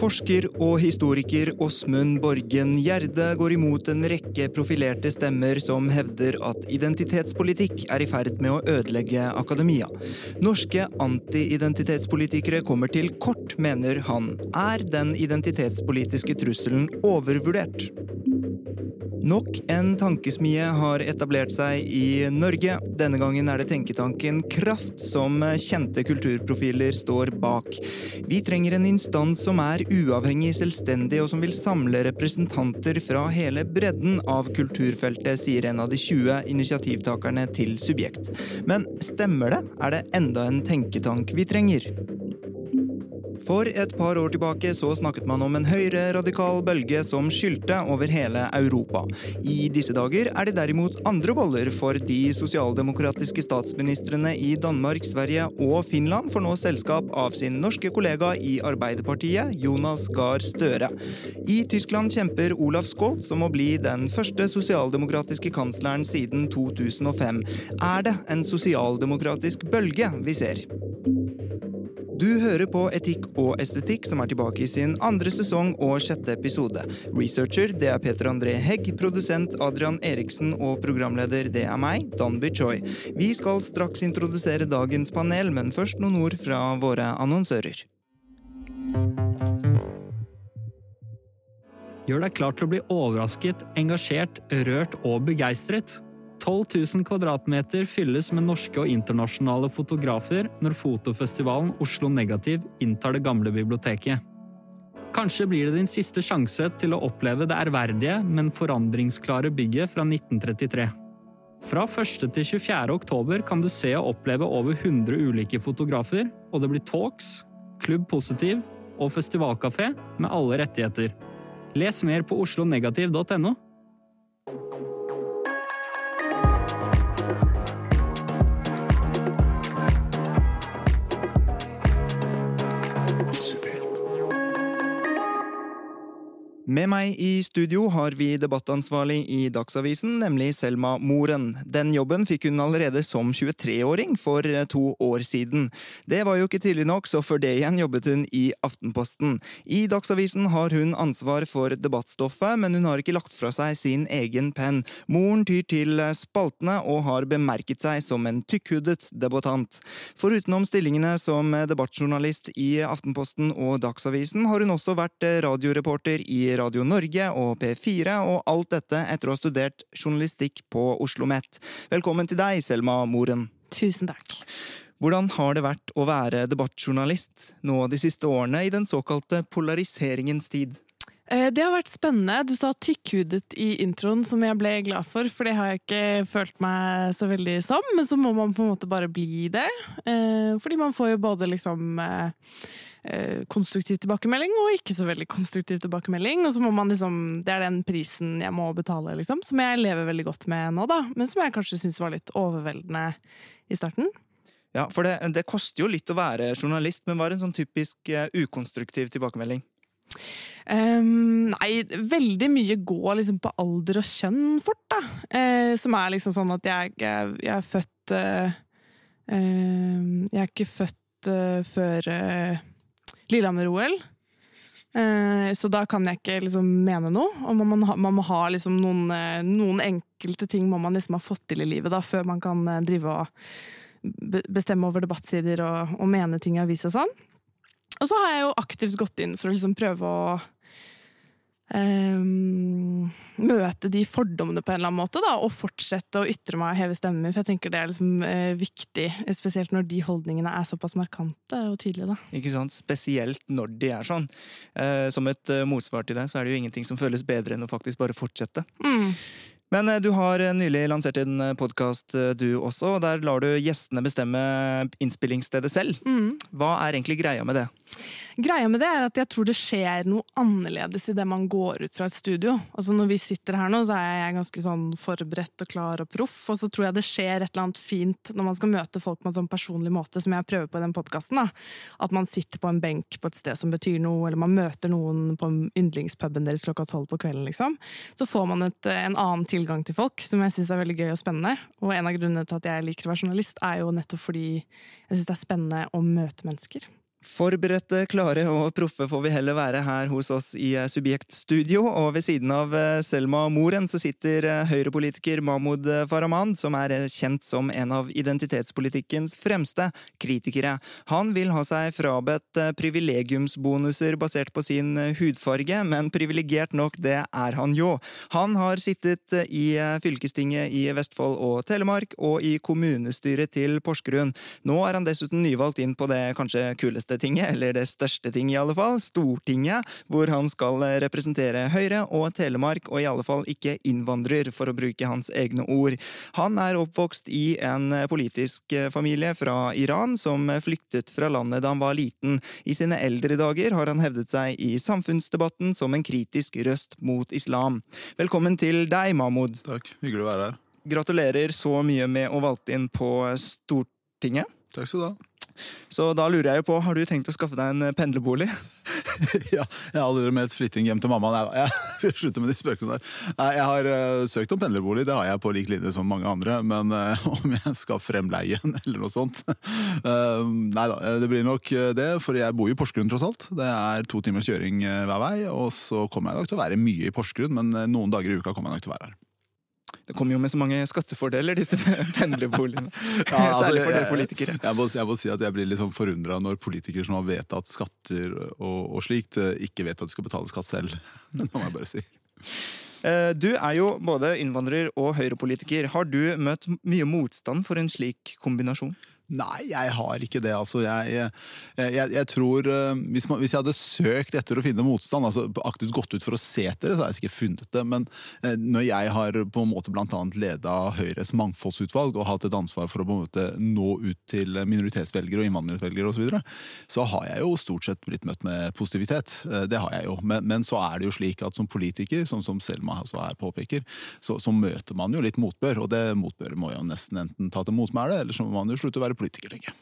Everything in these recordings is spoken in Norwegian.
Forsker og historiker Åsmund Borgen Gjerde går imot en rekke profilerte stemmer som hevder at identitetspolitikk er i ferd med å ødelegge akademia. Norske anti-identitetspolitikere kommer til kort, mener han. Er den identitetspolitiske trusselen overvurdert? Nok en tankesmie har etablert seg i Norge. Denne gangen er det tenketanken Kraft som kjente kulturprofiler står bak. Vi trenger en instans som er uavhengig, selvstendig og som vil samle representanter fra hele bredden av kulturfeltet, sier en av de 20 initiativtakerne til Subjekt. Men stemmer det? Er det enda en tenketank vi trenger? For et par år tilbake så snakket man om en høyreradikal bølge som skylte over hele Europa. I disse dager er det derimot andre boller, for de sosialdemokratiske statsministrene i Danmark, Sverige og Finland får nå selskap av sin norske kollega i Arbeiderpartiet, Jonas Gahr Støre. I Tyskland kjemper Olaf Scholz om å bli den første sosialdemokratiske kansleren siden 2005. Er det en sosialdemokratisk bølge vi ser? Du hører på Etikk og estetikk, som er tilbake i sin andre sesong og sjette episode. Researcher det er Peter André Hegg, produsent Adrian Eriksen og programleder det er meg, Danby Choi. Vi skal straks introdusere dagens panel, men først noen ord fra våre annonsører. Gjør deg klar til å bli overrasket, engasjert, rørt og begeistret. 12 000 kvadratmeter fylles med norske og internasjonale fotografer når fotofestivalen Oslo Negativ inntar det gamle biblioteket. Kanskje blir det din siste sjanse til å oppleve det ærverdige, men forandringsklare bygget fra 1933. Fra 1. til 24. oktober kan du se og oppleve over 100 ulike fotografer, og det blir talks, Klubb Positiv og festivalkafé med alle rettigheter. Les mer på oslonegativ.no. Med meg i studio har vi debattansvarlig i Dagsavisen, nemlig Selma Moren. Den jobben fikk hun allerede som 23-åring for to år siden. Det var jo ikke tidlig nok, så for det igjen jobbet hun i Aftenposten. I Dagsavisen har hun ansvar for debattstoffet, men hun har ikke lagt fra seg sin egen penn. Moren tyr til spaltene og har bemerket seg som en tykkhudet debattant. Forutenom stillingene som debattjournalist i Aftenposten og Dagsavisen, har hun også vært radioreporter i Radio Norge og P4, og alt dette etter å ha studert journalistikk på Oslo OsloMet. Velkommen til deg, Selma Moren. Tusen takk. Hvordan har det vært å være debattjournalist nå de siste årene i den såkalte polariseringens tid? Eh, det har vært spennende. Du sa tykkhudet i introen, som jeg ble glad for, for det har jeg ikke følt meg så veldig som. Men så må man på en måte bare bli det. Eh, fordi man får jo både liksom Eh, konstruktiv tilbakemelding og ikke så veldig konstruktiv tilbakemelding. Og så må man liksom, Det er den prisen jeg må betale, liksom. Som jeg lever veldig godt med nå, da. Men som jeg kanskje syns var litt overveldende i starten. Ja, for det, det, koster jo litt å være journalist, men hva er en sånn typisk uh, ukonstruktiv tilbakemelding? Um, nei, veldig mye går liksom på alder og kjønn fort, da. Uh, som er liksom sånn at jeg, jeg, jeg er født uh, Jeg er ikke født før Lillehammer-OL. Eh, så da kan jeg ikke liksom mene noe. Og man, man, man må ha liksom noen, eh, noen, enkelte ting må man liksom ha fått til i livet da, før man kan eh, drive og bestemme over debattsider og, og mene ting i avis og sånn. Og så har jeg jo aktivt gått inn for å liksom prøve å Um, møte de fordommene på en eller annen måte, da, og fortsette å ytre meg og heve stemmen. For jeg tenker det er liksom eh, viktig, spesielt når de holdningene er såpass markante og tydelige. Da. Ikke sant? Spesielt når de er sånn. Eh, som et eh, motsvar til det, så er det jo ingenting som føles bedre enn å faktisk bare fortsette. Mm. Men eh, du har eh, nylig lansert en podkast, du også. og Der lar du gjestene bestemme innspillingsstedet selv. Mm. Hva er egentlig greia med det? Greia med det er at jeg tror det skjer noe annerledes i det man går ut fra et studio. Altså Når vi sitter her nå, så er jeg ganske sånn forberedt og klar og proff. Og så tror jeg det skjer et eller annet fint når man skal møte folk på en sånn personlig måte, som jeg prøver på i den podkasten. At man sitter på en benk på et sted som betyr noe, eller man møter noen på yndlingspuben deres klokka tolv på kvelden, liksom. Så får man et, en annen tilgang til folk, som jeg syns er veldig gøy og spennende. Og en av grunnene til at jeg liker å være journalist, er jo nettopp fordi jeg syns det er spennende å møte mennesker. Forberedte, klare og proffe får vi heller være her hos oss i eh, Subjektstudio. Og ved siden av eh, Selma Moren så sitter eh, høyrepolitiker Mahmoud Farahman, som er kjent som en av identitetspolitikkens fremste kritikere. Han vil ha seg frabedt privilegiumsbonuser basert på sin hudfarge, men privilegert nok, det er han jo. Han har sittet i fylkestinget i Vestfold og Telemark, og i kommunestyret til Porsgrunn. Nå er han dessuten nyvalgt inn på det kanskje kuleste viktigste tinget, eller det største tinget i alle fall, Stortinget, hvor han skal representere Høyre og Telemark, og i alle fall ikke innvandrer, for å bruke hans egne ord. Han er oppvokst i en politisk familie fra Iran som flyktet fra landet da han var liten. I sine eldre dager har han hevdet seg i samfunnsdebatten som en kritisk røst mot islam. Velkommen til deg, Mahmoud. Takk, hyggelig å være her. Gratulerer så mye med å valgte inn på Stortinget. Takk skal du ha. Så da lurer jeg jo på, har du tenkt å skaffe deg en eh, pendlerbolig? ja, jeg har allerede med et flytting hjem til mamma. Nei, jeg slutter med de spøkene der. Nei, jeg har uh, søkt om pendlerbolig, det har jeg på lik linje som mange andre. Men uh, om jeg skal fremleie en eller noe sånt uh, Nei da, det blir nok det. For jeg bor i Porsgrunn tross alt. Det er to timers kjøring hver vei. Og så kommer jeg nok til å være mye i Porsgrunn, men noen dager i uka kommer jeg nok til å være her. Det kommer jo med så mange skattefordeler, disse pendlerboligene. Ja, altså, Særlig for dere politikere. Jeg, må, jeg, må, si at jeg blir litt sånn forundra når politikere som har vedtatt skatter og, og, slikt, eh, ikke vet at de skal betale skatt selv. Det må jeg bare si. Eh, du er jo både innvandrer og høyrepolitiker. Har du møtt mye motstand for en slik kombinasjon? Nei, jeg har ikke det. Altså, jeg, jeg, jeg tror uh, hvis, man, hvis, jeg hadde søkt etter å finne motstand, altså aktivt gått ut for å se etter det, så har jeg ikke funnet det. Men uh, når jeg har på en måte bl.a. leda Høyres mangfoldsutvalg og hatt et ansvar for å på en måte nå ut til minoritetsvelgere og innvandrervelgere osv., så, videre, så har jeg jo stort sett blitt møtt med positivitet. Det har jeg jo. Men, men, så er det jo slik at som politiker, som, som Selma også her påpeker, så, så, møter man jo litt motbør. Og det motbøret må jo nesten enten ta til motmæle, eller så må man jo slutte å være politiker lenge.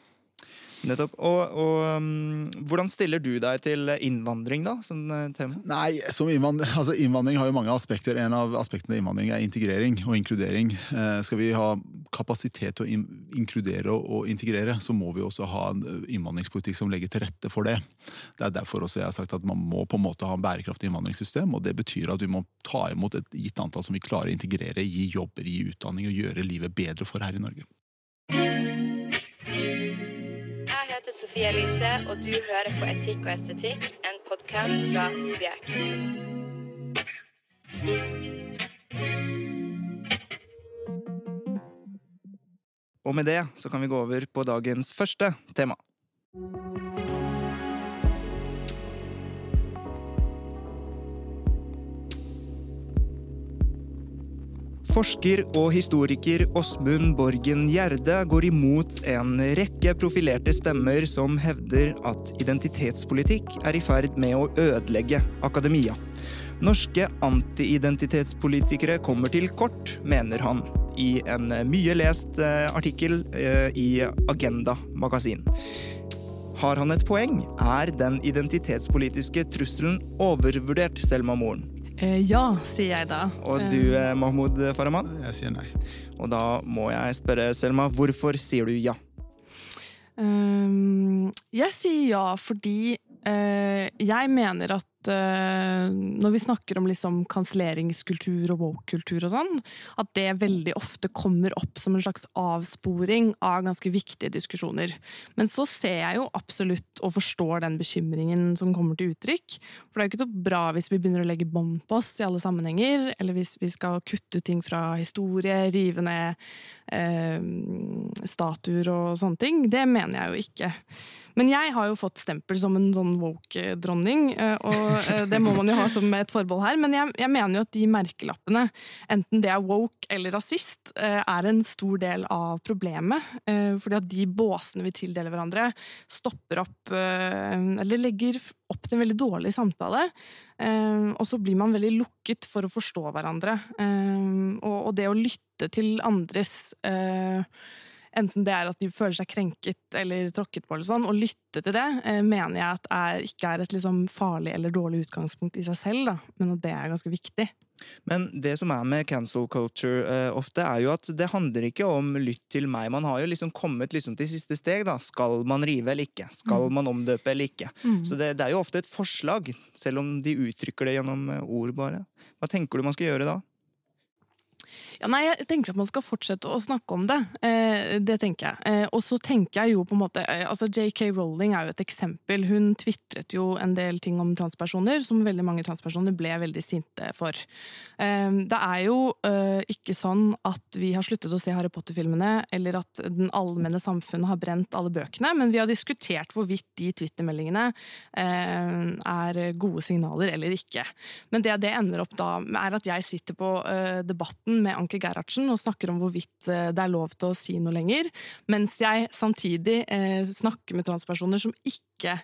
Nettopp. Og, og um, hvordan stiller du deg til innvandring, da? som eh, tema? Nei, som innvandring, altså innvandring har jo mange aspekter. En av aspektene innvandring er integrering og inkludering. Eh, skal vi ha kapasitet til å in inkludere og, og, integrere, så må vi også ha en eh, innvandringspolitikk som legger til rette for det. Det er derfor også jeg har sagt at man må på en måte ha en bærekraftig innvandringssystem. og Det betyr at vi må ta imot et gitt antall som vi klarer å integrere, gi jobber, gi utdanning og gjøre livet bedre for her i Norge heter Sofie Elise, og du hører på Etikk og estetikk, en podkast fra Subjekt. Og med det så kan vi gå over på dagens første tema. Forsker og historiker Åsmund Borgen Gjerde går imot en rekke profilerte stemmer som hevder at identitetspolitikk er i ferd med å ødelegge akademia. Norske antiidentitetspolitikere kommer til kort, mener han, i en mye lest eh, artikkel eh, i Agenda magasin. Har han et poeng? Er den identitetspolitiske trusselen overvurdert, Selma Moren? Eh, ja, sier jeg da. Og du, eh, eh Mahmoud Farahman? Jeg sier nei. Og da må jeg spørre Selma, hvorfor sier du ja? Um, jeg sier ja fordi uh, jeg mener at uh, når vi snakker om liksom kanselleringskultur og woke-kultur og sånn, at det veldig ofte kommer opp som en slags avsporing av ganske viktige diskusjoner. Men så ser jeg jo absolutt og forstår den bekymringen som kommer til uttrykk. For det er jo ikke så bra hvis vi begynner å legge bånd på oss i alle sammenhenger, eller hvis vi skal kutte ting fra historie, rive ned uh, statuer og sånne ting. Det mener jeg jo ikke. Men jeg har jo fått stempel som en sånn woke-dronning, eh, og eh, det må man jo ha som et forbehold her. Men jeg, jeg, mener jo at de merkelappene, enten det er woke eller rasist, eh, er en stor del av problemet. Fordi at de båsene vi tildeler hverandre, stopper opp Eller legger opp til en veldig dårlig samtale. Og så blir man veldig lukket for å forstå hverandre. Og det å lytte til andres enten det er at de føler seg krenket eller tråkket på, eller sånn, og lytte til det, eh, mener jeg at er, ikke er et liksom farlig eller dårlig utgangspunkt i seg selv, da, men at det er ganske viktig. Men det som er med cancel culture uh, ofte, er jo at det handler ikke om lytt til meg. Man har jo liksom kommet liksom til siste steg, da. Skal man rive eller ikke? Skal mm. man omdøpe eller ikke? Mm. Så det, det, er jo ofte et forslag, selv om de uttrykker det gjennom eh, ord, bare. Hva tenker du man skal gjøre da? Ja, nei, jeg tenker at man skal fortsette å snakke om det. Eh, det tenker jeg. Eh, og så tenker jeg jo på en måte eh, altså JK Rowling er jo et eksempel. Hun tvitret jo en del ting om transpersoner som veldig mange transpersoner ble veldig sinte for. Eh, det er jo eh, ikke sånn at vi har sluttet å se Harry Potter-filmene, eller at den allmenne samfunnet har brent alle bøkene, men vi har diskutert hvorvidt de twittermeldingene eh, er gode signaler eller ikke. Men det det ender opp da, er at jeg sitter på debatten med Anke Gerhardsen og snakker om hvorvidt eh, det er lov til å si noe lenger, mens jeg samtidig eh, snakker med transpersoner som ikke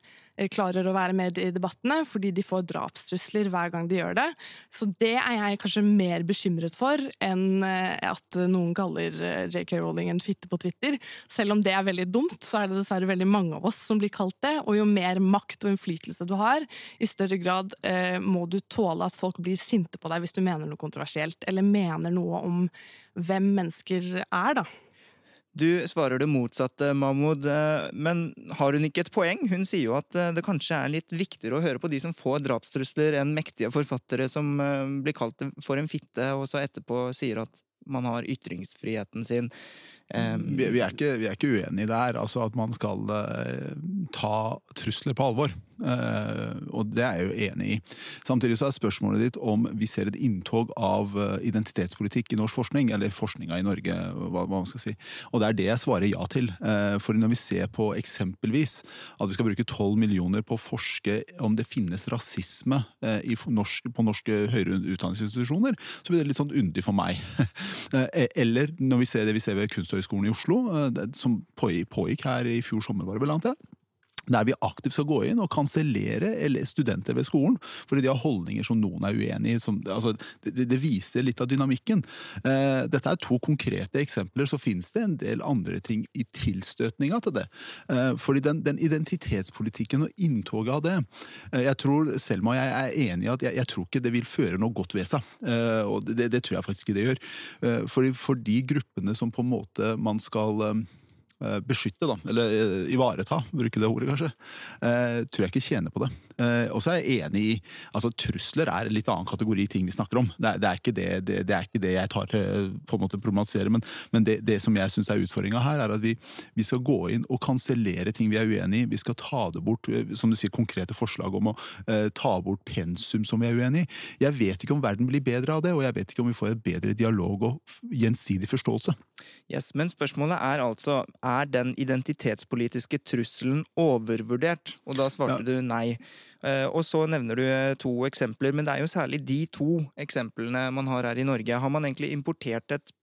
klarer å være med i debattene fordi de får drapstrusler hver gang de gjør det. Så det er jeg kanskje mer bekymret for enn at noen kaller JK Rowling en fitte på Twitter. Selv om det er veldig dumt, så er det dessverre veldig mange av oss som blir kalt det. Og jo mer makt og innflytelse du har, i større grad eh, må du tåle at folk blir sinte på deg hvis du mener noe kontroversielt, eller mener noe om hvem mennesker er, da. Du svarer det motsatte, Mahmoud. Eh, men har hun ikke et poeng? Hun sier jo at eh, det kanskje er litt viktigere å høre på de som får drapstrusler, enn mektige forfattere som eh, blir kalt for en fitte, og så etterpå sier at man har ytringsfriheten sin. Um, vi, vi, er ikke, vi, er ikke, uenige der, altså at man skal uh, ta trusler på alvor. Uh, og det er jeg jo enig i. Samtidig så er spørsmålet ditt om vi ser et inntog av uh, identitetspolitikk i norsk forskning, eller forskninga i Norge, hva, hva, man skal si. Og det er det jeg svarer ja til. for når vi ser på eksempelvis at vi skal bruke 12 millioner på å forske om det finnes rasisme norsk, på norske høyere utdanningsinstitusjoner, så blir det litt sånn underlig for meg. E, eller når vi ser det vi ser ved kunst Kunsthøgskolen i Oslo, eh, som pågikk her i fjor sommer, var det vel, annet? Der vi aktivt skal gå inn og kansellere studenter ved skolen fordi de har holdninger som noen er uenig i. Altså, det, det, viser litt av dynamikken. Eh, dette er to konkrete eksempler. Så finnes det en del andre ting i tilstøtninga til det. Eh, fordi den, den, identitetspolitikken og inntoget av det eh, Jeg tror Selma og jeg er enige i at jeg, jeg, tror ikke det vil føre noe godt ved seg. Eh, og det, det, tror jeg faktisk ikke det gjør. Eh, fordi for de gruppene som på en måte man skal Eh, beskytte, da, eller eh, ivareta, bruke det ordet kanskje, eh, tror jeg ikke tjener på det. Eh, og så er jeg enig i altså Trusler er en litt annen kategori ting vi snakker om. Det er, det er, ikke, det, det, det er ikke, det, jeg tar til på en måte problematisere, men, men det, som jeg syns er utfordringa her, er at vi, vi skal gå inn og kansellere ting vi er uenig i. Vi skal ta det bort, eh, som du sier, konkrete forslag om å uh, ta bort pensum som vi er uenig i. Jeg vet ikke om verden blir bedre av det, og jeg vet ikke om vi får et bedre dialog og gjensidig forståelse. Yes, Men spørsmålet er altså er den identitetspolitiske trusselen overvurdert? Og da svarte ja. du nei. Eh, og så nevner du eh, to eksempler, men det er jo særlig de to eksemplene man har her i Norge. Har man egentlig importert et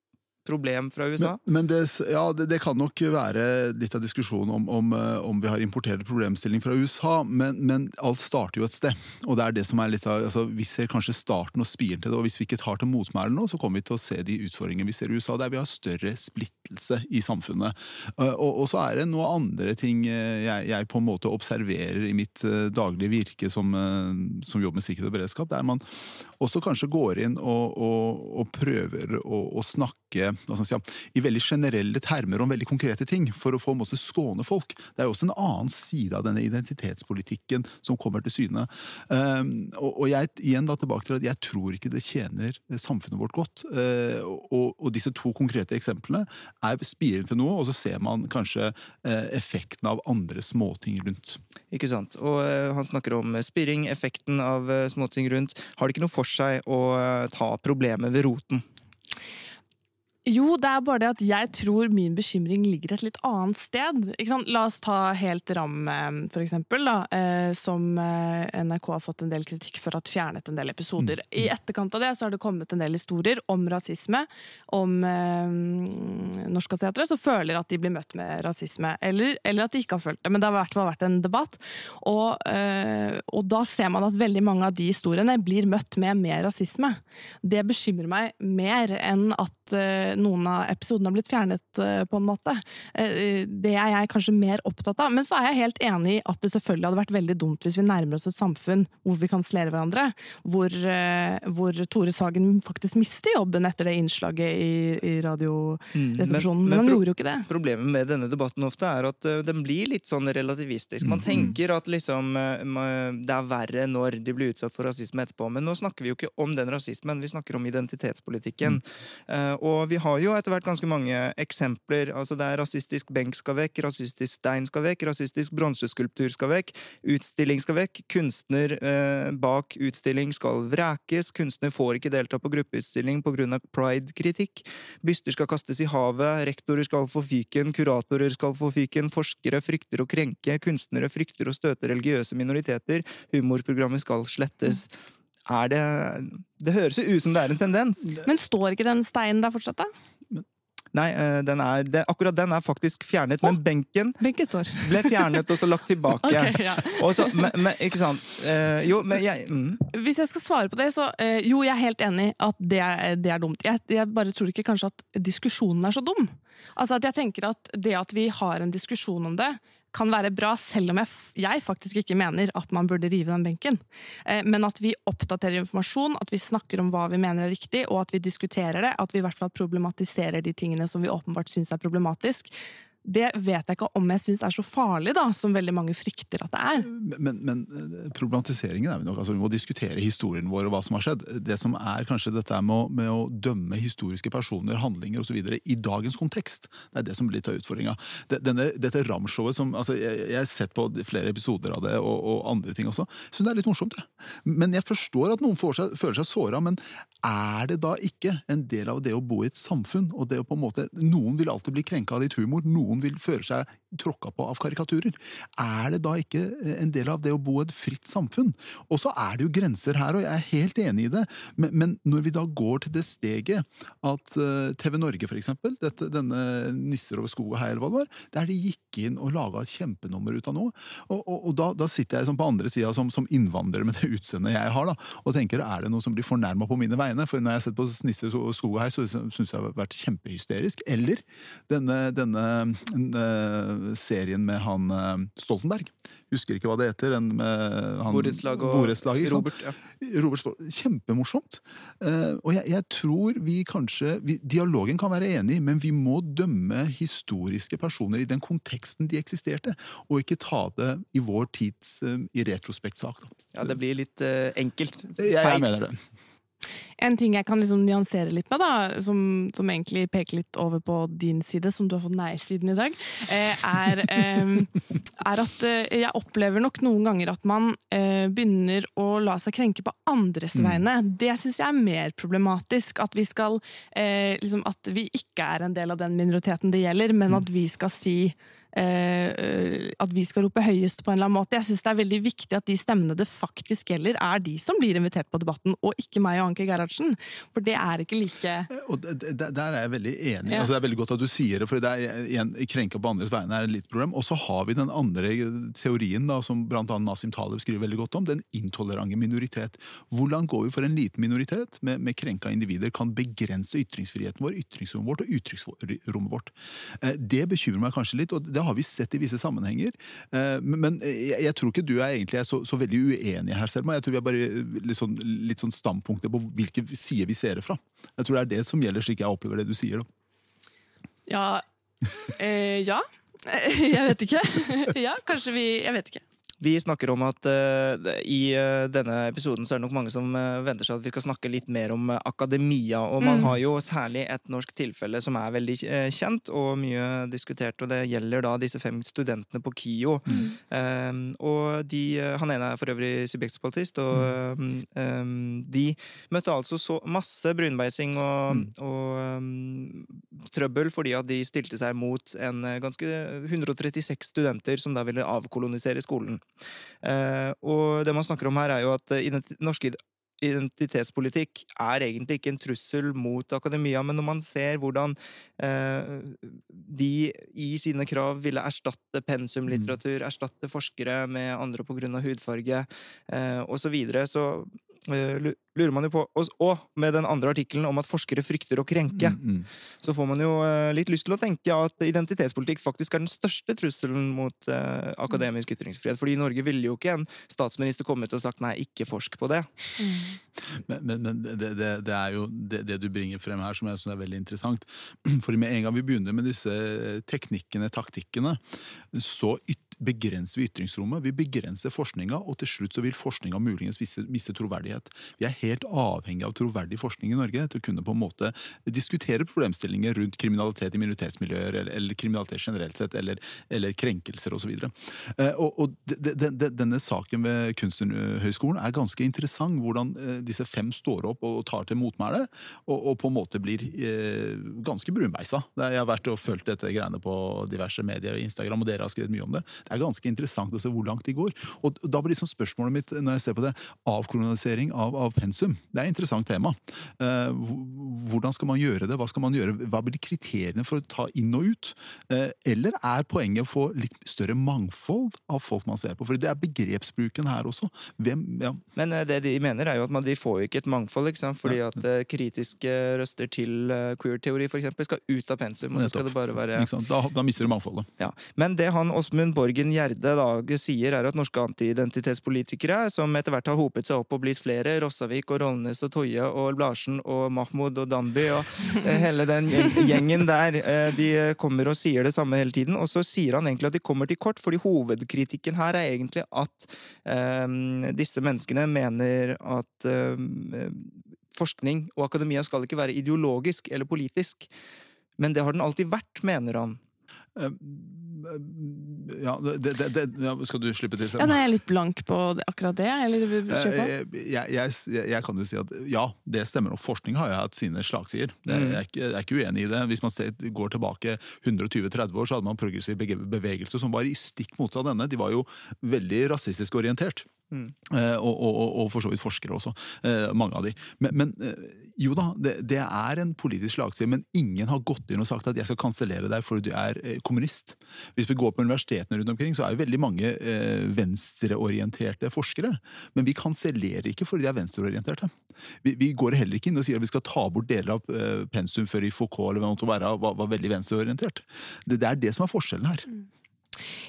problem fra USA? Men, men det, ja, det, det, kan nok være litt av diskusjonen om, om, eh, om vi har importert problemstilling fra USA, men, men, alt starter jo et sted. Og det er det som er litt av, altså, Vi ser kanskje starten og spiren til det, og hvis vi ikke tar til motmæle nå, så kommer vi til å se de utfordringene vi ser i USA, der vi har større splittelse i samfunnet. Eh, og, og så er det noen andre ting eh, jeg, jeg, på en måte observerer i mitt daglige virke som, som jobber med sikkerhet og beredskap, der man også kanskje går inn og, og, og prøver å, å snakke si, i veldig generelle termer om veldig konkrete ting, for å få måte, skåne folk. Det er jo også en annen side av denne identitetspolitikken som kommer til syne. Um, og, jeg igjen da tilbake til at jeg tror ikke det tjener samfunnet vårt godt. Uh, og, disse to konkrete eksemplene er spiren til noe, og så ser man kanskje uh, effekten av andre småting rundt. Ikke sant. Og uh, han snakker om spiring, effekten av småting rundt. Har det ikke noe for seg å ta problemet ved roten? Jo, det er bare det at jeg tror min bekymring ligger et litt annet sted. La oss ta Helt Ram, eh, for eksempel, da, eh, som eh, NRK har fått en del kritikk for at fjernet en del episoder. Mm. I etterkant av det så har det kommet en del historier om rasisme, om eh, Norska som føler at de blir møtt med rasisme. Eller, eller, at de ikke har følt det, men det har i hvert fall vært en debatt. Og, eh, og da ser man at veldig mange av de historiene blir møtt med mer rasisme. Det bekymrer meg mer enn at eh, noen av episodene har blitt fjernet, eh, på en måte. Eh, det er jeg kanskje mer opptatt av. Men så er jeg helt enig i at det selvfølgelig hadde vært veldig dumt hvis vi nærmer oss et samfunn hvor vi kansellerer hverandre. Hvor, eh, hvor, Tore Sagen faktisk mister jobben etter det innslaget i, i Radioresepsjonen. Mm, men, men, han gjorde jo ikke det. Problemet med denne debatten ofte er at den blir litt sånn relativistisk. Man mm. tenker at liksom det er verre når de blir utsatt for rasisme etterpå. Men nå snakker vi jo ikke om den rasismen, vi snakker om identitetspolitikken. Mm. Og vi har jo etter hvert ganske mange eksempler. Altså det er rasistisk benk skal vekk, rasistisk stein skal vekk, rasistisk bronseskulptur skal vekk, utstilling skal vekk, kunstner eh, bak utstilling skal vrekes, kunstner får ikke delta på gruppeutstilling pga. pride-kritikk, byster skal kastes i havet, rektorer skal få fyken, kuratorer skal få fyken, forskere frykter å krenke, kunstnere frykter å støte religiøse minoriteter, humorprogrammet skal slettes er det Det høres jo ut som det er en tendens. Men står ikke den steinen der fortsatt, da? Nei, eh, den er, den, akkurat den er faktisk fjernet, oh, men benken, benken ble fjernet og så lagt tilbake. okay, ja. så, men, men, ikke sant? Uh, jo, men jeg mm. Hvis jeg skal svare på det, så uh, jo, jeg er helt enig at det er, det er dumt. Jeg, jeg, bare tror ikke kanskje at diskusjonen er så dum. Altså at jeg tenker at Det at vi har en diskusjon om det, kan være bra, selv om jeg, jeg, faktisk ikke mener at man burde rive den benken. Eh, men at vi oppdaterer informasjon, at vi snakker om hva vi mener er riktig, og at vi diskuterer det. At vi i hvert fall problematiserer de tingene som vi åpenbart syns er problematisk det vet jeg ikke om jeg syns er så farlig, da, som veldig mange frykter at det er. Men, men eh, problematiseringen er vi nok altså Vi må diskutere historien vår og hva som har skjedd. Det som er kanskje dette med å, med å dømme historiske personer, handlinger osv. i dagens kontekst, det er det som blir litt av utfordringa. dette Ram-showet som altså, jeg, jeg, har sett på flere episoder av det, og, og andre ting også, Syns det er litt morsomt. det. Men jeg forstår at noen seg, føler seg såra, men er det da ikke en del av det å bo i et samfunn, og det å på en måte Noen vil alltid bli krenka av ditt humor. noen noen vil føle seg tråkka på av karikaturer. Er det da ikke eh, en del av det å bo et fritt samfunn? Og så er det jo grenser her, og jeg er helt enig i det, men, men når vi da går til det steget at uh, TV Norge, for eksempel, dette, denne Nisser over skog og hei, eller hva det var, der de gikk inn og laga et kjempenummer ut av noe, og, og, og da, da, sitter jeg liksom på andre sida som, som, innvandrer med det utseendet jeg har, da, og tenker er det noe som blir fornærma på mine vegne? For når jeg har sett på Nisser og skog og hei, så syns jeg det har vært kjempehysterisk. Eller denne, denne serien med han uh, Stoltenberg. Husker ikke hva det heter. En med han, Borettslag og Robert. Ja. Robert Kjempemorsomt. Og jeg, jeg, tror vi kanskje vi, Dialogen kan være enig, men vi må dømme historiske personer i den konteksten de eksisterte, og ikke ta det i vår tids i retrospektsak. Ja, det blir litt enkelt. Feigt. Jeg, jeg mener det. En ting jeg kan liksom nyansere litt med, da, som, som, egentlig peker litt over på din side, som du har fått nei-siden i dag, eh, er, eh, er, at eh, jeg opplever nok noen ganger at man begynner å la seg krenke på andres mm. vegne. Det syns jeg er mer problematisk. At vi skal liksom, At vi ikke er en del av den minoriteten det gjelder, men mm. at vi skal si at vi skal rope høyest på en eller annen måte. Jeg syns det er veldig viktig at de stemmene det faktisk gjelder, er de som blir invitert på debatten, og ikke meg og Anke Gerhardsen. For det er ikke like eh, Og Der er jeg veldig enig. Ja. Altså, det er veldig godt at du sier det, for det er igjen krenka på andres vegne er et litt problem. Og så har vi den andre teorien, da, som bl.a. Nasim Taleb skriver veldig godt om, den intolerante minoritet. Hvordan går vi for en liten minoritet med, med krenka individer kan begrense ytringsfriheten vår, ytringsrommet vårt og uttrykksrommet vårt? Eh, det bekymrer meg kanskje litt. og det det har vi sett i visse sammenhenger. Eh, men jeg, jeg tror ikke du er egentlig så, så, veldig uenig her, Selma. Jeg tror vi er bare litt sånn, litt sånn standpunkter på hvilke sider vi ser det fra. Jeg tror det er det som gjelder, slik jeg opplever det du sier. da. Ja. Eh, ja. Jeg vet ikke. Ja, kanskje vi Jeg vet ikke. Vi snakker om at uh, i uh, denne episoden så er det nok mange som uh, venter seg at vi skal snakke litt mer om akademia. Og man mm. har jo særlig et norsk tilfelle som er veldig kjent og mye diskutert, og det gjelder da disse fem studentene på KIO. Mm. Um, og de, han ene er for øvrig subjektspolitist, og um, um, de møtte altså så masse brunbeising og, mm. og um, trøbbel fordi at de stilte seg mot en ganske 136 studenter som da ville avkolonisere skolen. Eh, og det man snakker om her, er jo at eh, norsk identitetspolitikk er egentlig ikke en trussel mot akademia, men når man ser hvordan eh, de i sine krav ville erstatte pensumlitteratur, mm. erstatte forskere med andre av hudfarge eh, osv., så, videre, så Eh, lurer man jo på Og med den andre artikkelen om at forskere frykter å krenke, mm, mm. så får man jo eh, litt lyst til å tenke at identitetspolitikk faktisk er den største trusselen mot uh, akademisk ytringsfrihet. Fordi i Norge ville jo ikke en statsminister kommet og sagt nei, ikke forsk på det. Mm. Men, men, men det, det, det, er jo det, det, du bringer frem her som jeg syns er veldig interessant. For med en gang vi begynner med disse teknikkene, taktikkene, så begrenser vi ytringsrommet. Vi begrenser forskninga, og til slutt så vil forskninga muligens miste troverdighet troverdighet. Vi er helt avhengig av troverdig forskning i Norge til å kunne på en måte diskutere problemstillinger rundt kriminalitet i minoritetsmiljøer, eller, eller kriminalitet generelt sett, eller, eller krenkelser osv. Og, så og, og de, de, de, denne saken ved Kunsthøgskolen er ganske interessant. Hvordan eh, disse fem står opp og tar til motmæle, og, og, på en måte blir eh, ganske brunbeisa. Jeg har vært og fulgt dette greiene på diverse medier, og Instagram, og dere har skrevet mye om det. Det er ganske interessant å se hvor langt de går. Og da blir liksom spørsmålet mitt når jeg ser på det, avkolonisering av, av, pensum. Det er et interessant tema. Eh, hvordan skal man gjøre det? Hva skal man gjøre? Hva blir kriteriene for å ta inn og ut? Eh, eller er poenget å få litt større mangfold av folk man ser på? For det er begrepsbruken her også. Hvem, ja. Men eh, det de mener, er jo at man, de får jo ikke et mangfold, ikke fordi at kritiske røster til queer-teori f.eks. skal ut av pensum. og så skal det bare være... Da, da, mister du mangfoldet. Ja. Men det han Åsmund Borgen Gjerde da sier, er at norske antiidentitetspolitikere, som etter hvert har hopet seg opp og blitt flere, Rossavik og Rollnes og Toje og Larsen og Mahmoud og Danby og eh, hele den gjengen der, eh, de kommer og sier det samme hele tiden. Og så sier han egentlig at de kommer til kort, fordi hovedkritikken her er egentlig at um, disse menneskene mener at um, forskning og akademia skal ikke være ideologisk eller politisk. Men det har den alltid vært, mener han. Ja, det, det, det, ja, skal du slippe til? Ja, nei, jeg er litt blank på akkurat det. Eller, jeg, jeg, jeg, jeg, kan jo si at ja, det stemmer. Og forskning har jo hatt sine slagsider. Mm. Jeg, er ikke, jeg er ikke uenig i det. Hvis man ser, går tilbake 120-30 år, så hadde man progressiv bevegelse som var i stikk motsatt av denne. De var jo veldig rasistisk orientert. Mm. Eh, og, og, og, for så vidt forskere også. Eh, mange av de. Men, men eh, jo da, det, det, er en politisk slagside, men ingen har gått inn og sagt at jeg skal kansellere deg fordi du er kommunist. Hvis vi går på universitetene rundt omkring, så er jo veldig mange venstreorienterte forskere. Men vi kansellerer ikke fordi de er venstreorienterte. Vi, vi, går heller ikke inn og sier at vi skal ta bort deler av pensum før i Foucault eller hva det måtte være, var, var veldig venstreorientert. Det, det, er det som er forskjellen her. Mm.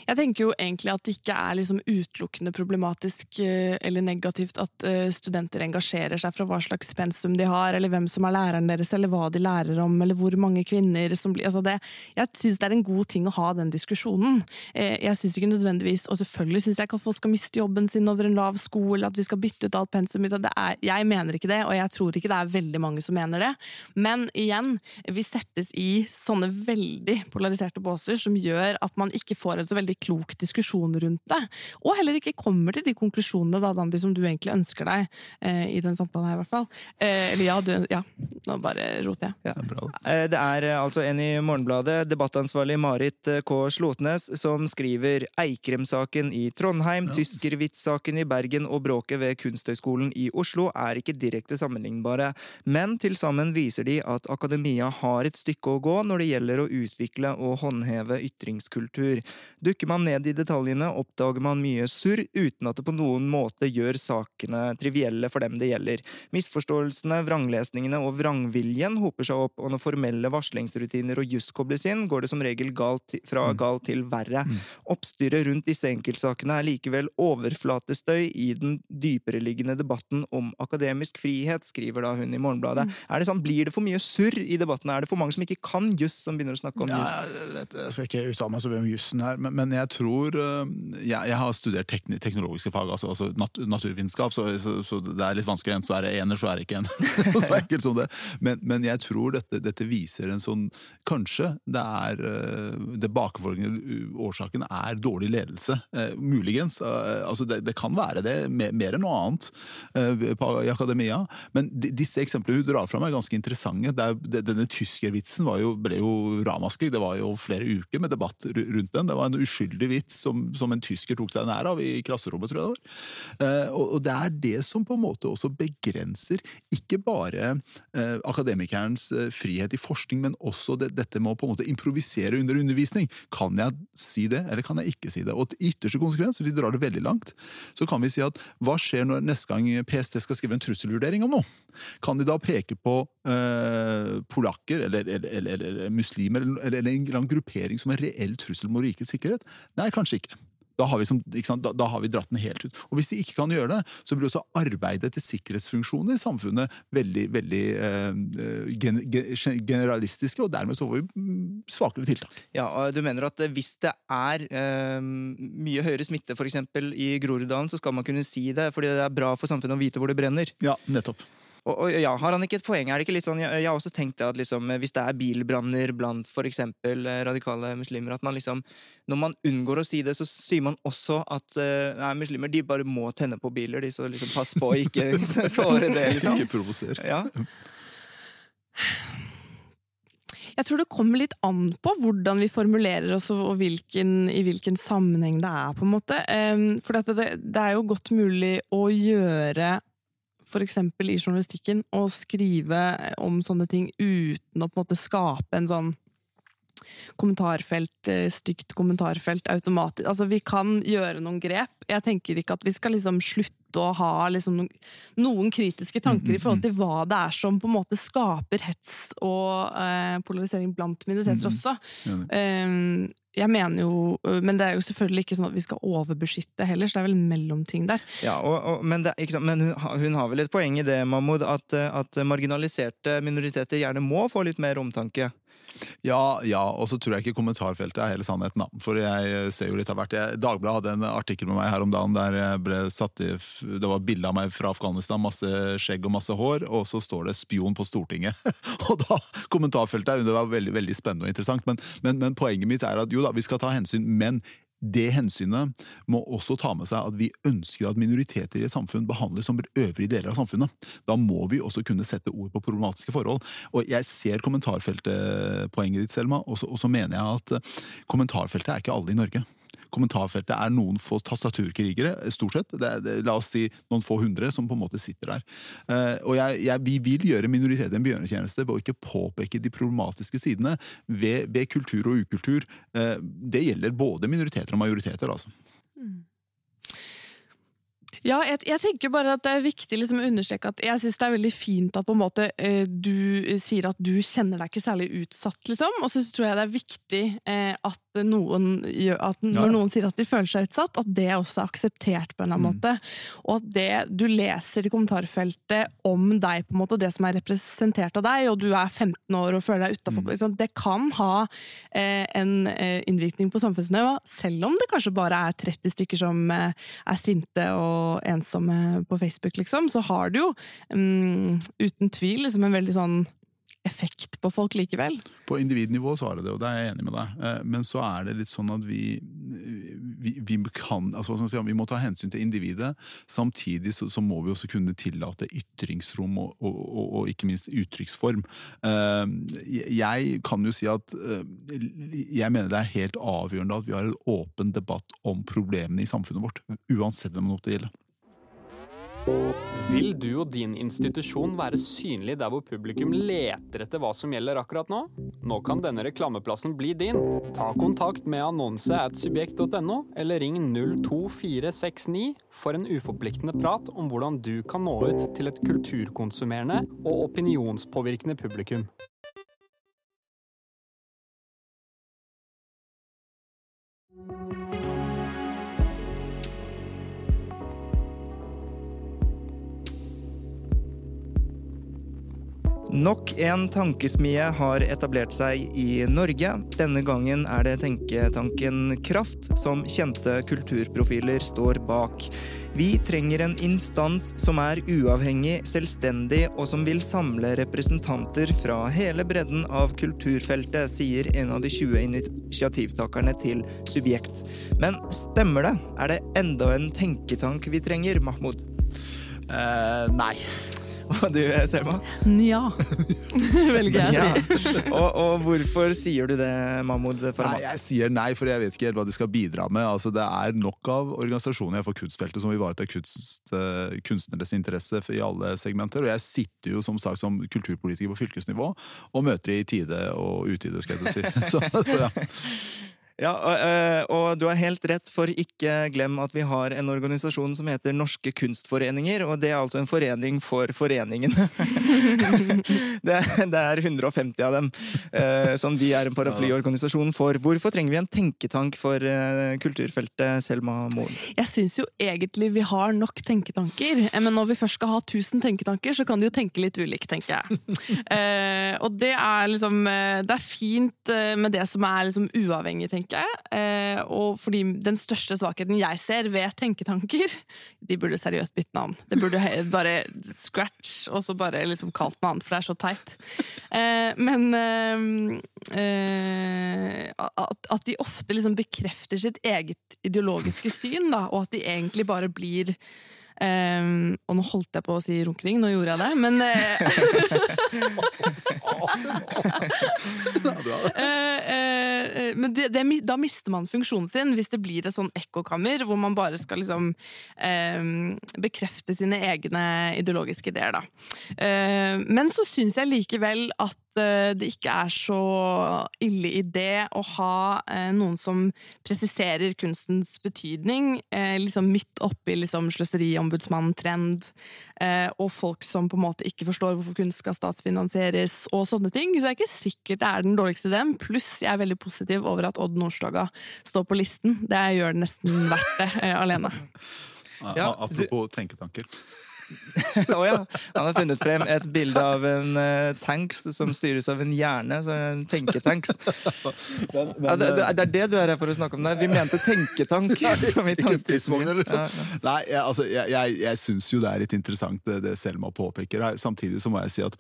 Jeg tenker jo egentlig at det ikke er liksom utelukkende problematisk eh, eller negativt at eh, studenter engasjerer seg fra hva slags pensum de har, eller hvem som er læreren deres, eller hva de lærer om, eller hvor mange kvinner som blir altså det, Jeg syns det er en god ting å ha den diskusjonen. Eh, jeg syns ikke nødvendigvis Og selvfølgelig syns jeg ikke at folk skal miste jobben sin over en lav sko, eller at vi skal bytte ut alt pensum. Er, jeg mener ikke det, og jeg tror ikke det er veldig mange som mener det. Men igjen, vi settes i sånne veldig polariserte båser som gjør at man ikke får en så veldig klok diskusjon rundt det. Og heller ikke kommer til de konklusjonene da, Danby, som du egentlig ønsker deg eh, i den samtalen her, i hvert fall. Eh, eller ja, du, ja, nå bare roter jeg. Ja. bra. det er eh, altså en i Morgenbladet, debattansvarlig Marit eh, K. Slotnes, som skriver Eikrem-saken i Trondheim, ja. Tyskervitz-saken i Bergen og bråket ved Kunsthøgskolen i Oslo er ikke direkte sammenlignbare, men til sammen viser de at akademia har et stykke å gå når det gjelder å utvikle og håndheve ytringskultur. Dukker man ned i detaljene, oppdager man mye surr, uten at det på noen måte gjør sakene trivielle for dem det gjelder. Misforståelsene, vranglesningene og vrangviljen hoper seg opp, og når formelle varslingsrutiner og juss kobles inn, går det som regel galt, fra mm. galt til verre. Mm. Oppstyret rundt disse enkeltsakene er likevel overflatestøy i den dypereliggende debatten om akademisk frihet, skriver da hun i Morgenbladet. Mm. Er det sånn, Blir det for mye surr i debatten? Er det for mange som ikke kan juss, som begynner å snakke om juss? Ja, jeg, jeg skal ikke uttale meg så mye om jussen her, men, men jeg tror eh, jeg, jeg har studert tekn, teknologiske fag, altså, altså nat, naturvitenskap, så, så, så, det er litt vanskelig. Enten så er det ener, så er det ikke en. så enkelt som det. Men, men jeg tror dette, dette, viser en sånn Kanskje det er eh, Det bakenforliggende årsaken er dårlig ledelse. Eh, muligens. Eh, altså det, det, kan være det, mer, enn noe annet eh, på, i akademia. Men de, disse eksemplene hun drar fram, er ganske interessante. Det, denne tyskervitsen ble jo ramaskrik. Det var jo flere uker med debatt rundt den. Det var en uskyldig vits som, som en tysker tok seg nær av i klasserommet, tror jeg det var. Eh, og, det er det som på en måte også begrenser ikke bare eh, akademikerens eh, frihet i forskning, men også det, dette med å på en måte improvisere under undervisning. Kan jeg si det, eller kan jeg ikke si det? Og til ytterste konsekvens, hvis vi drar det veldig langt, så kan vi si at hva skjer når neste gang PST skal skrive en trusselvurdering om noe? Kan de da peke på eh, polakker eller, eller, eller, eller muslimer eller, en eller annen gruppering som en reell trussel mot rikets sikkerhet? Nei, kanskje ikke. Da har, vi, da, da har, vi, dratt den helt ut. Og Hvis de ikke kan gjøre det, så blir også arbeidet til sikkerhetsfunksjoner i samfunnet veldig veldig eh, gen, generalistiske, og dermed så får vi mm, svakere tiltak. Ja, og Du mener at hvis det er eh, mye høyere smitte f.eks. i Groruddalen, så skal man kunne si det fordi det er bra for samfunnet å vite hvor det brenner? Ja, nettopp. Og, og, ja, Har han ikke et poeng? Er det ikke litt sånn, Jeg, jeg har også tenkt at liksom, hvis det er bilbranner blant f.eks. Eh, radikale muslimer, at man liksom Når man unngår å si det, så sier man også at uh, nei, muslimer de bare må tenne på biler. de Så liksom pass på å ikke såre det. liksom. Ikke provoser. Ja. Jeg tror det kommer litt an på hvordan vi formulerer oss og hvilken, i hvilken sammenheng det er. på en måte. For det, det er jo godt mulig å gjøre f.eks. i journalistikken, å skrive om sånne ting uten å på en måte skape en sånn kommentarfelt, eh, stygt kommentarfelt automatisk. Altså, vi kan gjøre noen grep. Jeg tenker ikke at vi skal liksom slutte å ha liksom noen, noen, kritiske tanker i forhold til hva det er som på en måte skaper hets og eh, polarisering blant minoriteter også. Um, jeg mener jo, Men det er jo selvfølgelig ikke sånn at vi skal overbeskytte heller, så det er vel en mellomting der. Ja, og, og, Men, det, men hun, hun, har vel et poeng i det, Mahmoud, at, at marginaliserte minoriteter gjerne må få litt mer omtanke? Ja, ja, og så tror jeg ikke kommentarfeltet er hele sannheten. da. For jeg ser jo litt av hvert. Dagbladet hadde en artikkel med meg her om dagen der jeg ble satt i, det var bilde av meg fra Afghanistan, masse skjegg og masse hår, og så står det 'spion på Stortinget'. og da, Kommentarfeltet er det var veldig veldig spennende og interessant, men, men, men poenget mitt er at jo da, vi skal ta hensyn, men det hensynet må også ta med seg at vi ønsker at minoriteter i et samfunn behandles som øvrige deler av samfunnet. Da må vi også kunne sette ord på problematiske forhold. Og jeg ser kommentarfeltet-poenget ditt, Selma, og så mener jeg at kommentarfeltet er ikke alle i Norge kommentarfeltet er noen få tastaturkrigere, stort sett. Det er, det, la oss si noen få hundre som på en måte sitter der. Uh, og jeg, jeg, vi vil gjøre minoriteter en bjørnetjeneste ved å ikke påpeke de problematiske sidene ved, ved kultur og ukultur. Uh, det gjelder både minoriteter og majoriteter, altså. Mm. Ja, jeg, jeg, tenker bare at det er viktig liksom å understreke at jeg syns det er veldig fint at på en måte eh, du sier at du kjenner deg ikke særlig utsatt, liksom. Og så tror jeg det er viktig eh, at noen gjør at når ja. noen sier at de føler seg utsatt, at det også er akseptert på en eller annen mm. måte. Og at det du leser i kommentarfeltet om deg, på en måte, og det som er representert av deg, og du er 15 år og føler deg utafor, mm. det kan ha eh, en eh, innvirkning på samfunnsnivå, selv om det kanskje bare er 30 stykker som eh, er sinte og ensomme på Facebook, liksom, så har det jo um, uten tvil liksom en veldig sånn effekt på folk likevel. På individnivå så har det det, og det er jeg enig med deg. Eh, men så er det litt sånn at vi, vi, vi kan altså si, vi må ta hensyn til individet. Samtidig så, så må vi også kunne tillate ytringsrom og, og, og, og, ikke minst uttrykksform. Eh, jeg kan jo si at eh, jeg mener det er helt avgjørende at vi har en åpen debatt om problemene i samfunnet vårt. Uansett hvem det gjelder. Vil du og din institusjon være synlig der hvor publikum leter etter hva som gjelder akkurat nå? Nå kan denne reklameplassen bli din. Ta kontakt med annonse at subjekt.no, eller ring 02469 for en uforpliktende prat om hvordan du kan nå ut til et kulturkonsumerende og opinionspåvirkende publikum. Nok en tankesmie har etablert seg i Norge. Denne gangen er det tenketanken Kraft som kjente kulturprofiler står bak. Vi trenger en instans som er uavhengig, selvstendig og som vil samle representanter fra hele bredden av kulturfeltet, sier en av de 20 initiativtakerne til Subjekt. Men stemmer det? Er det enda en tenketank vi trenger, Mahmoud? Uh, nei. Og du, Selma? Nja, velger jeg å si. Ja. Og, og hvorfor sier du det, Mahmoud Nei, jeg sier nei, for jeg vet ikke helt hva de skal bidra med. Altså, det er nok av organisasjoner for kunstfeltet som ivaretar kunst, eh, kunstneres interesse i alle segmenter. Og jeg sitter jo som sagt som kulturpolitiker på fylkesnivå og møter i tide og utide, skal jeg til å si. Så, så ja. Ja, og, øh, og du har helt rett, for ikke glem at vi har en organisasjon som heter Norske Kunstforeninger, og det er altså en forening for foreningene. det, er- det er 150 av dem, øh, som de er en paraplyorganisasjon for. Hvorfor trenger vi en tenketank for øh, kulturfeltet, Selma Moen? Jeg syns jo egentlig vi har nok tenketanker, eh, men når vi først skal ha 1000 tenketanker, så kan de jo tenke litt ulikt, tenker jeg. Eh, og det er liksom eh, Det er fint eh, med det som er liksom uavhengig, tenker jeg. Eh, og fordi den største svakheten jeg ser ved tenketanker De burde seriøst bytte navn. Det burde bare scratch, og så bare liksom kalt noe annet, for det er så teit. Eh, men eh, at de ofte liksom bekrefter sitt eget ideologiske syn, da, og at de egentlig bare blir eh, og nå holdt jeg på å si runkering, nå gjorde jeg det, men uh, uh, eh, Men det, det, da mister man funksjonen sin, hvis det blir et sånn ekkokammer hvor man bare skal liksom um, bekrefte sine egne ideologiske ideer, da. Uh, men så syns jeg likevel at det ikke er så ille idé å ha eh, noen som presiserer kunstens betydning, eh, liksom midt oppi liksom sløseriombudsmann-trend, eh, og folk som på en måte ikke forstår hvorfor kunst skal statsfinansieres, og sånne ting. Så det er ikke sikkert det er den dårligste ideen. Pluss jeg er veldig positiv over at Odd Nordstoga står på listen. Det gjør det nesten verdt det eh, alene. Ja, Apropos tenketanker. Å ja. Han har funnet frem et bilde av en uh, tanks som styres av en hjerne, så en tenketanks. Men, Ja, det, det, det er det du er her for å snakke om der. Vi mente tenketank. Ikke stridsvogner, liksom. Ja, ja. Nei, jeg, altså, jeg, jeg, jeg syns jo det er litt interessant det, det Selma påpeker her. Samtidig så må jeg si at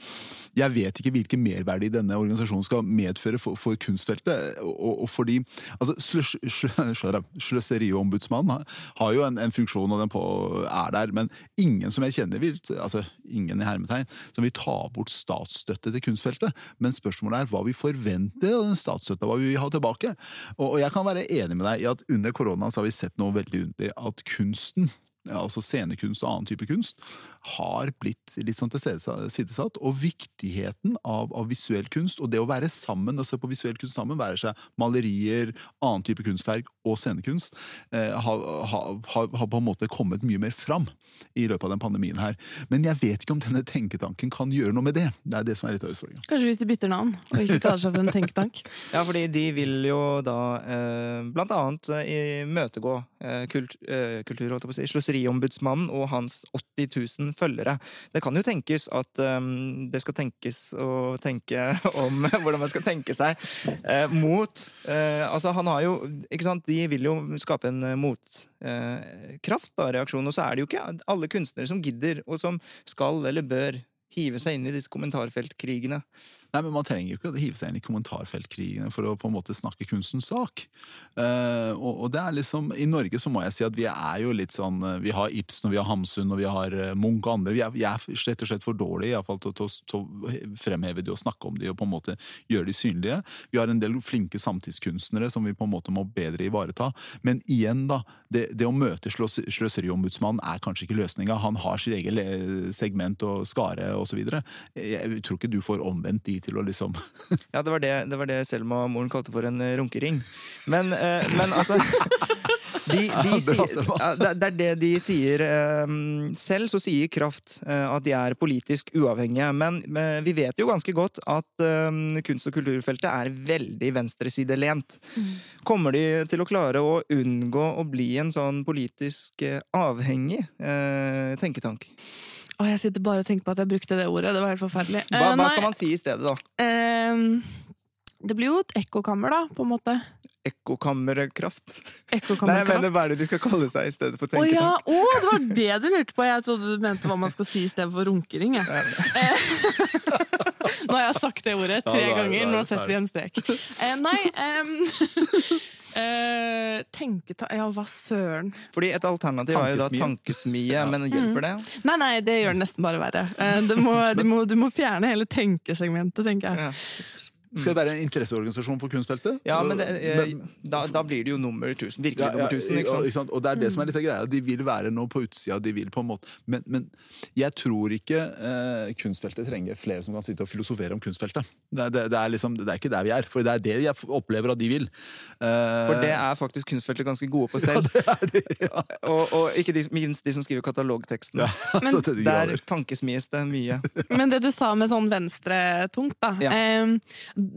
jeg vet ikke hvilken merverdi denne organisasjonen skal medføre for, for kunstfeltet. Og, og fordi altså, sløs- slø- slø- Sløseriombudsmannen har, har jo en, en funksjon, og den på, er der, men ingen som jeg kjenner vil, altså ingen i hermetegn, som vil ta bort statsstøtte til kunstfeltet. Men spørsmålet er hva vi forventer av den statsstøtta, hva vi vil ha tilbake. Og, og jeg kan være enig med deg i at under korona så har vi sett noe veldig underlig, at kunsten altså scenekunst og annen type kunst, har blitt litt sånn tilsidesatt. Og viktigheten av, av visuell kunst, og det å være sammen og se på visuell kunst sammen, være seg malerier, annen type kunstverk og scenekunst, eh, har, har, har, på en måte kommet mye mer fram i løpet av den pandemien her. Men jeg vet ikke om denne tenketanken kan gjøre noe med det. Det er det som er litt av utfordringa. Kanskje hvis de bytter navn, og ikke kaller seg for en tenketank. Ja, fordi de vil jo da eh, blant annet eh, imøtegå eh, kult, eh, kultur, holdt jeg på å si, Sløseriombudsmannen og hans 80 000 følgere. Det kan jo tenkes at um, det skal tenkes og tenke om hvordan man skal tenke seg uh, mot uh, Altså, han har jo Ikke sant, de vil jo skape en mot kraft da, reaksjon, og så er det jo ikke alle kunstnere som gidder, og som skal eller bør hive seg inn i disse kommentarfeltkrigene. Nei, men Man trenger jo ikke å hive seg inn i kommentarfeltkrigene for å på en måte snakke kunstens sak. Uh, og, og det er liksom, I Norge så må jeg si at vi er jo litt sånn eh, Vi har Ibsen og vi har Hamsun og vi har eh, Munch og andre. Vi er, vi er slett og slett for dårlige i alle fall, til, til, til å fremheve de og snakke om de og på en måte gjøre de synlige. Vi har en del flinke samtidskunstnere som vi på en måte må bedre ivareta. Men igjen, da. Det, det å møte sløs, Sløseriombudsmannen er kanskje ikke løsninga. Han har sitt eget segment og skare osv. Jeg tror ikke du får omvendt de til å liksom Ja, det var det, det, var det Selma Moren kalte for en eh, runkering. Men, eh, men altså de, de Ja, bra, sier, ja, det, det er det de sier. eh, selv så sier Kraft eh, at de er politisk uavhengige. Men vi vet jo ganske godt at kunst- og kulturfeltet er veldig venstresidelent. Kommer de til å klare å unngå å bli en sånn politisk avhengig tenketank? Å, jeg sitter bare og tenker på at jeg brukte det ordet. Det var helt forferdelig. Hva, Eh, hva skal man si i stedet, da? ehm, det blir jo et ekkokammer, da, på en måte. Ekkokammerkraft? Nei, jeg mener hva er det de skal kalle seg i stedet for Å ja! tenketank? Å, det var det du lurte på! Jeg trodde du mente hva man skal si i stedet for runkering. Jeg. Eh, Nå har jeg sagt det ordet tre Ja, da er- ganger, er nå setter vi en strek. Eh, nei em, eh, Tenketa... Ja, hva søren? Fordi et alternativ er jo da tankesmie, men hjelper det? Nei, nei, det gjør det nesten bare verre. Uh, det må, du, må, du må fjerne hele tenkesegmentet, tenker jeg. Ja. Skal det være en interesseorganisasjon for kunstfeltet? Ja, men, det, eh, Men- da, da blir det jo nummer 1000. Virkelig Ja, ja, nummer 1000, ikke ja, sant? Og det er det som er litt av greia. De vil være noe på utsida. De vil på en måte men, men jeg tror ikke eh, kunstfeltet trenger flere som kan sitte og filosofere om kunstfeltet. Det, det, det, er liksom, det er ikke der vi er. For det er det jeg opplever at de vil. Eh, For det er faktisk kunstfeltet ganske gode på selv. ja, det er det, ja. Og, og ikke de, minst de som skriver katalogtekstene. ja men, de Der tankesmies det mye. Men det du sa med sånn venstretungt, da. Ja. em,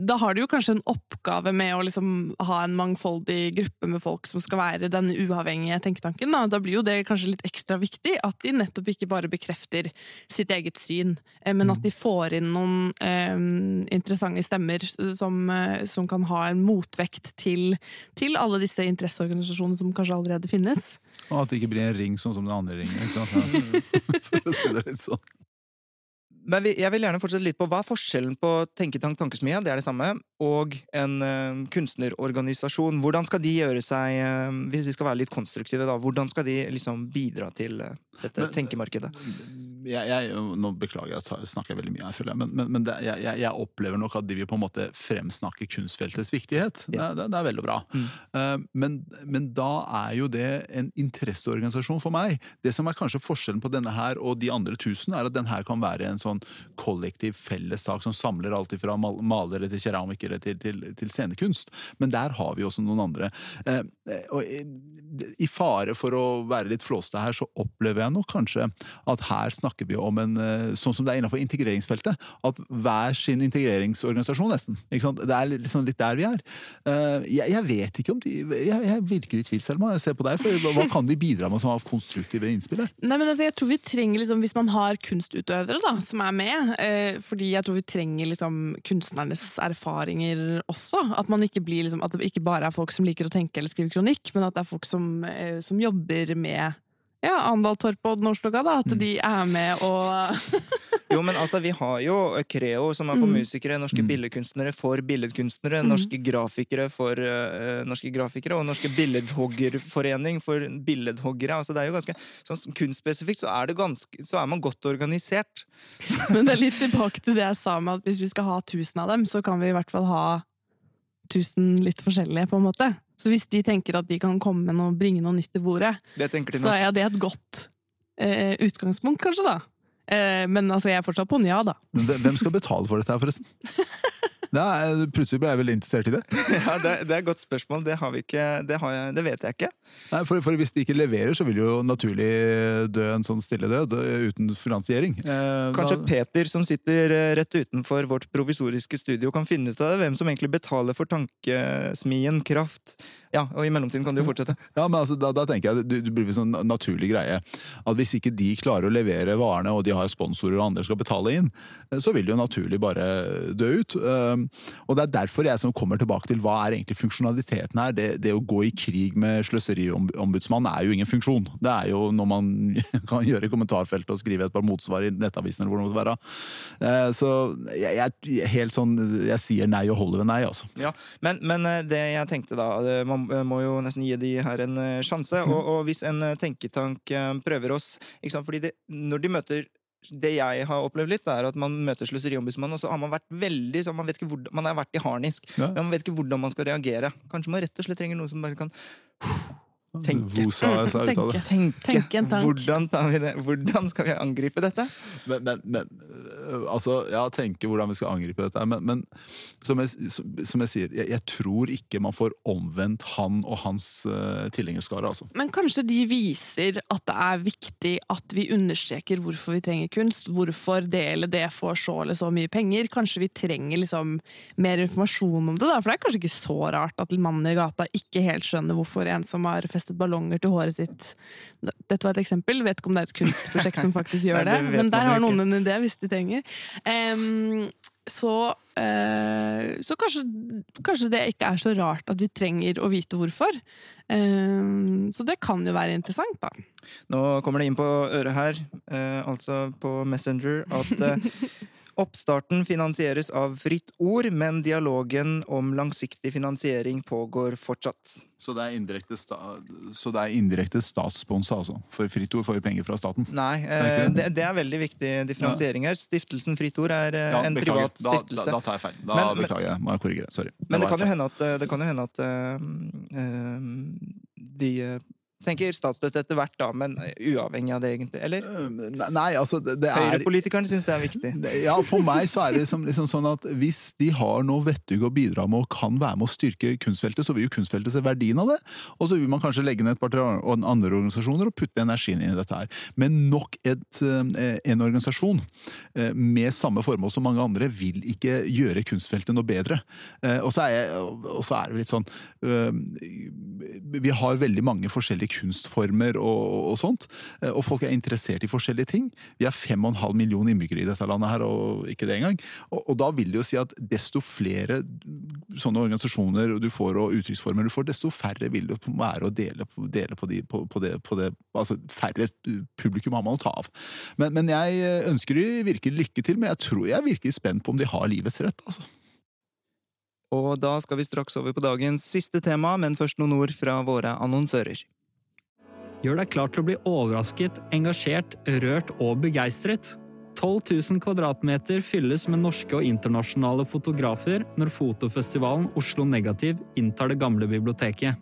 da har du jo kanskje en oppgave med å liksom ha en mangfoldig gruppe med folk som skal være den uavhengige tenketanken. Da, da blir jo det kanskje litt ekstra viktig at de nettopp ikke bare bekrefter sitt eget syn, eh, men at de får inn noen em, interessante stemmer som, eh, som kan ha en motvekt til, til alle disse interesseorganisasjonene som kanskje allerede finnes. Og at det ikke blir en ring sånn som den andre ringen. Ikke sant? For å si det litt sånn. Men jeg vil gjerne fortsette litt på hva er forskjellen på Tenketank Tankesmia, det er det samme, og en eh, kunstnerorganisasjon. Hvordan skal de gjøre seg, eh, hvis de skal være litt konstruktive, da, hvordan skal de liksom bidra til eh, dette Men- tenkemarkedet? Jeg, jeg, nå beklager jeg, jeg snakker jeg veldig mye her, føler jeg, men, men, men det, jeg, opplever nok at de vil på en måte fremsnakke kunstfeltets viktighet. Det, Ja. er- det, det er veldig bra. Mm. Uh, men, men da er jo det en interesseorganisasjon for meg. Det som er kanskje forskjellen på denne her og de andre tusen, er at den her kan være en sånn kollektiv felles sak som samler alt fra mal- malere til keramikere til, til, til scenekunst. Men der har vi også noen andre. Eh, og i, I fare for å være litt flåste her, så opplever jeg nok kanskje at her snakker vi om en eh, Sånn som det er innenfor integreringsfeltet. At hver sin integreringsorganisasjon, nesten. Ikke sant? Det er liksom litt der vi er. Eh, Jeg, jeg vet ikke om de Jeg, jeg virker i tvil, Selma. Jeg ser på deg. For hva- kan de bidra med som har konstruktive innspill her? Nei, men altså, jeg tror vi trenger, liksom, Hvis man har kunstutøvere da, som er med eh, Fordi jeg tror vi trenger liksom, kunstnernes erfaringer også. At, man ikke blir, liksom, at det ikke bare er folk som liker å tenke eller skrive kronikk, men at det er folk som, eh, som jobber med ja, Andal Torp og Nordstoga. Da, at de er med og Jo, men altså, vi har jo Creo, som er for Mm. musikere, norske Mm. billedkunstnere for billedkunstnere, Mm. norske grafikere for uh, norske grafikere, og Norske billedhoggerforening for billedhoggere. Altså, det er jo ganske sånn kunstspesifikt, så er det ganske Så er man godt organisert. Men det er litt tilbake til det jeg sa med at hvis vi skal ha tusen av dem, så kan vi i hvert fall ha tusen litt forskjellige, på en måte. Så hvis de tenker at de kan komme med noe, bringe noe nytt til bordet, Det de så er det et godt eh, utgangspunkt, kanskje, da. Eh, men altså, jeg er fortsatt på en ja, da. Hvem- Hvem skal betale for dette her, forresten? Er, plutselig ble jeg veldig interessert i det. Ja, det, det er et godt spørsmål. Det har vi ikke Det, har jeg, det vet jeg ikke. Nei, for, for Hvis de ikke leverer, så vil jo naturlig dø en sånn stille død uten finansiering. Eh, Kanskje da- Peter, som sitter eh, rett utenfor vårt provisoriske studio, kan finne ut av det. Hvem som egentlig betaler for tankesmien, kraft. Ja, og i mellomtiden kan de jo fortsette. Ja, men altså, da, da tenker jeg det, blir en sånn naturlig greie. At hvis ikke de klarer å levere varene, og de har sponsorer og andre skal betale inn, eh, så vil det jo naturlig bare dø ut. Um, Og det er derfor jeg som kommer tilbake til hva er egentlig funksjonaliteten her. Det, det å gå i krig med sløseriombudsmannen er jo ingen funksjon. Det er jo noe man kan gjøre i kommentarfeltet og skrive et par motsvar i Nettavisen eller hvor det måtte være. Eh, Så jeg, jeg, helt sånn, jeg sier nei og holder ved nei, altså. Ja, men, men eh, det jeg tenkte da Man må jo nesten gi de her en eh, sjanse. Og, og hvis en eh, tenketank eh, prøver oss ikke sant? Fordi det, når de møter det jeg har opplevd litt, er at man møter Sløseriombudsmannen, og så har man vært veldig så man, vet ikke hvordan, man har vært i harnisk. Ja. Men man vet ikke hvordan man skal reagere. Kanskje man rett og slett trenger noe som bare kan Tenke. Vosa sa tenke. Tenke en tank. Hvordan, tar vi det? hvordan skal vi angripe dette? Men, men, men øh, altså, ja, tenke hvordan vi skal angripe dette. Men, men som, jeg, som, jeg sier, jeg, jeg tror ikke man får omvendt han og hans uh, tilhengerskare, altså. Men kanskje de viser at det er viktig at vi understreker hvorfor vi trenger kunst. Hvorfor det eller det får så eller så mye penger. Kanskje vi trenger liksom mer informasjon om det. da, For det er kanskje ikke så rart at mannen i gata ikke helt skjønner hvorfor en som har festa festet ballonger til håret sitt. Dette var et eksempel. Vet ikke om det er et kunstprosjekt som faktisk gjør Nei, det, men der har noen en idé hvis de trenger. Um, så uh, så kanskje, kanskje det ikke er så rart at vi trenger å vite hvorfor. Um, så det kan jo være interessant, da. Nå kommer det inn på øret her, uh, altså på Messenger, at eh, oppstarten finansieres av Fritt Ord, men dialogen om langsiktig finansiering pågår fortsatt. Så det er indirekte, sta så det indirekte statssponsa, altså? For Fritt Ord får jo penger fra staten? Nei, eh, det? det, er veldig viktig differensiering her. Stiftelsen Fritt Ord er eh, Ja, en beklager. privat Da, da, stiftelse. da tar jeg feil. Da Men- beklager jeg. Må jeg korrigere. Sorry. Men det det kan jo hende at, eh, det kan jo hende at eh, eh, de tenker statsstøtte etter hvert, da, men eh, uavhengig av det, egentlig. Eller? Nei, altså, det, det er Høyrepolitikerne syns det er viktig. Ja, for meg så er det liksom, liksom sånn at hvis de har noe vettug å bidra med og kan være med å styrke kunstfeltet, så vil jo kunstfeltet se verdien av det. Og så vil man kanskje legge ned et par til andre organisasjoner og putte energien inn i dette her. Men nok et, eh, en organisasjon eh, med samme formål som mange andre vil ikke gjøre kunstfeltet noe bedre. Og så er, jeg, og så er det litt sånn Vi har veldig mange forskjellige kunstformer og, og sånt, eh, og folk er interessert i forskjellige ting. Vi er fem og en halv million innbyggere i dette landet her, og ikke det engang. Og, og da vil det jo si at desto flere sånne organisasjoner du får, og uttrykksformer du får, desto færre vil det være å dele, dele på, de, på, på, det, på det Altså færre publikum har man å ta av. Men, men jeg ønsker de virkelig lykke til, men jeg tror jeg er virkelig spent på om de har livets rett, altså. Og da skal vi straks over på dagens siste tema, men først noen ord fra våre annonsører. Gjør deg klar til å bli overrasket, engasjert, rørt og begeistret. 12 000 kvadratmeter fylles med norske og internasjonale fotografer når fotofestivalen Oslo Negativ inntar det gamle biblioteket.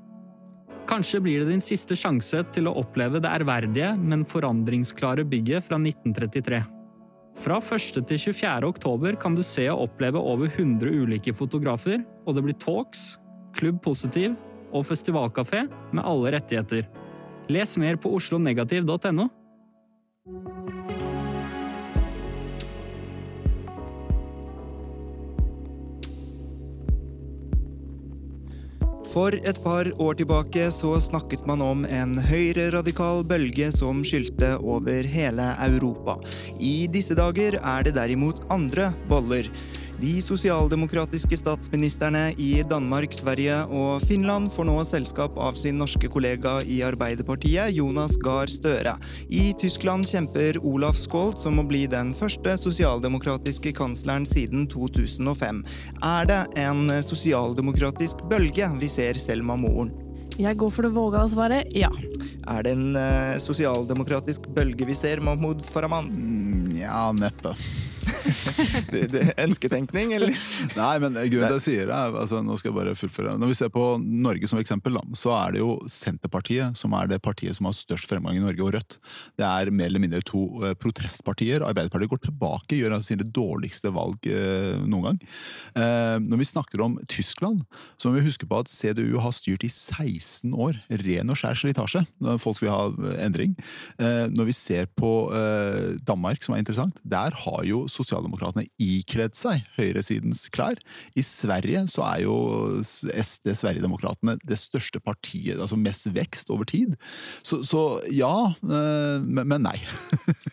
Kanskje blir det din siste sjanse til å oppleve det ærverdige, men forandringsklare bygget fra 1933. Fra 1. til 24. oktober kan du se og oppleve over 100 ulike fotografer, og det blir talks, Klubb Positiv og festivalkafé med alle rettigheter. Les mer på oslonegativ.no. For et par år tilbake så snakket man om en høyreradikal bølge som skylte over hele Europa. I disse dager er det derimot andre boller. De sosialdemokratiske statsministerne i Danmark, Sverige og Finland får nå selskap av sin norske kollega i Arbeiderpartiet, Jonas Gahr Støre. I Tyskland kjemper Olaf Scholz om å bli den første sosialdemokratiske kansleren siden 2005. Er det en sosialdemokratisk bølge vi ser Selma Moren? Jeg går for det vågale svaret ja. Er det en eh, sosialdemokratisk bølge vi ser, Mahmoud Farahman? Mm, ja, neppe. Det, det, ønsketenkning, eller? Nei, men grunnen til jeg sier det, altså, nå skal jeg bare fullføre. Når vi ser på Norge som eksempel, så er det jo Senterpartiet som er det partiet som har størst fremgang i Norge, og Rødt. Det er mer eller mindre to eh, protestpartier. Arbeiderpartiet går tilbake, gjør altså sine dårligste valg eh, noen gang. Eh, når vi snakker om Tyskland, så må vi huske på at CDU har styrt i 16 år. Ren og skjær slitasje. Folk vil ha eh, endring. Eh, når vi ser på eh, Danmark, som er interessant, der har jo sosialdemokratene ikledd seg høyresidens klær. I Sverige så er jo SD, Sverigedemokraterna, det største partiet, altså mest vekst over tid. Så, så ja, eh, men, nei.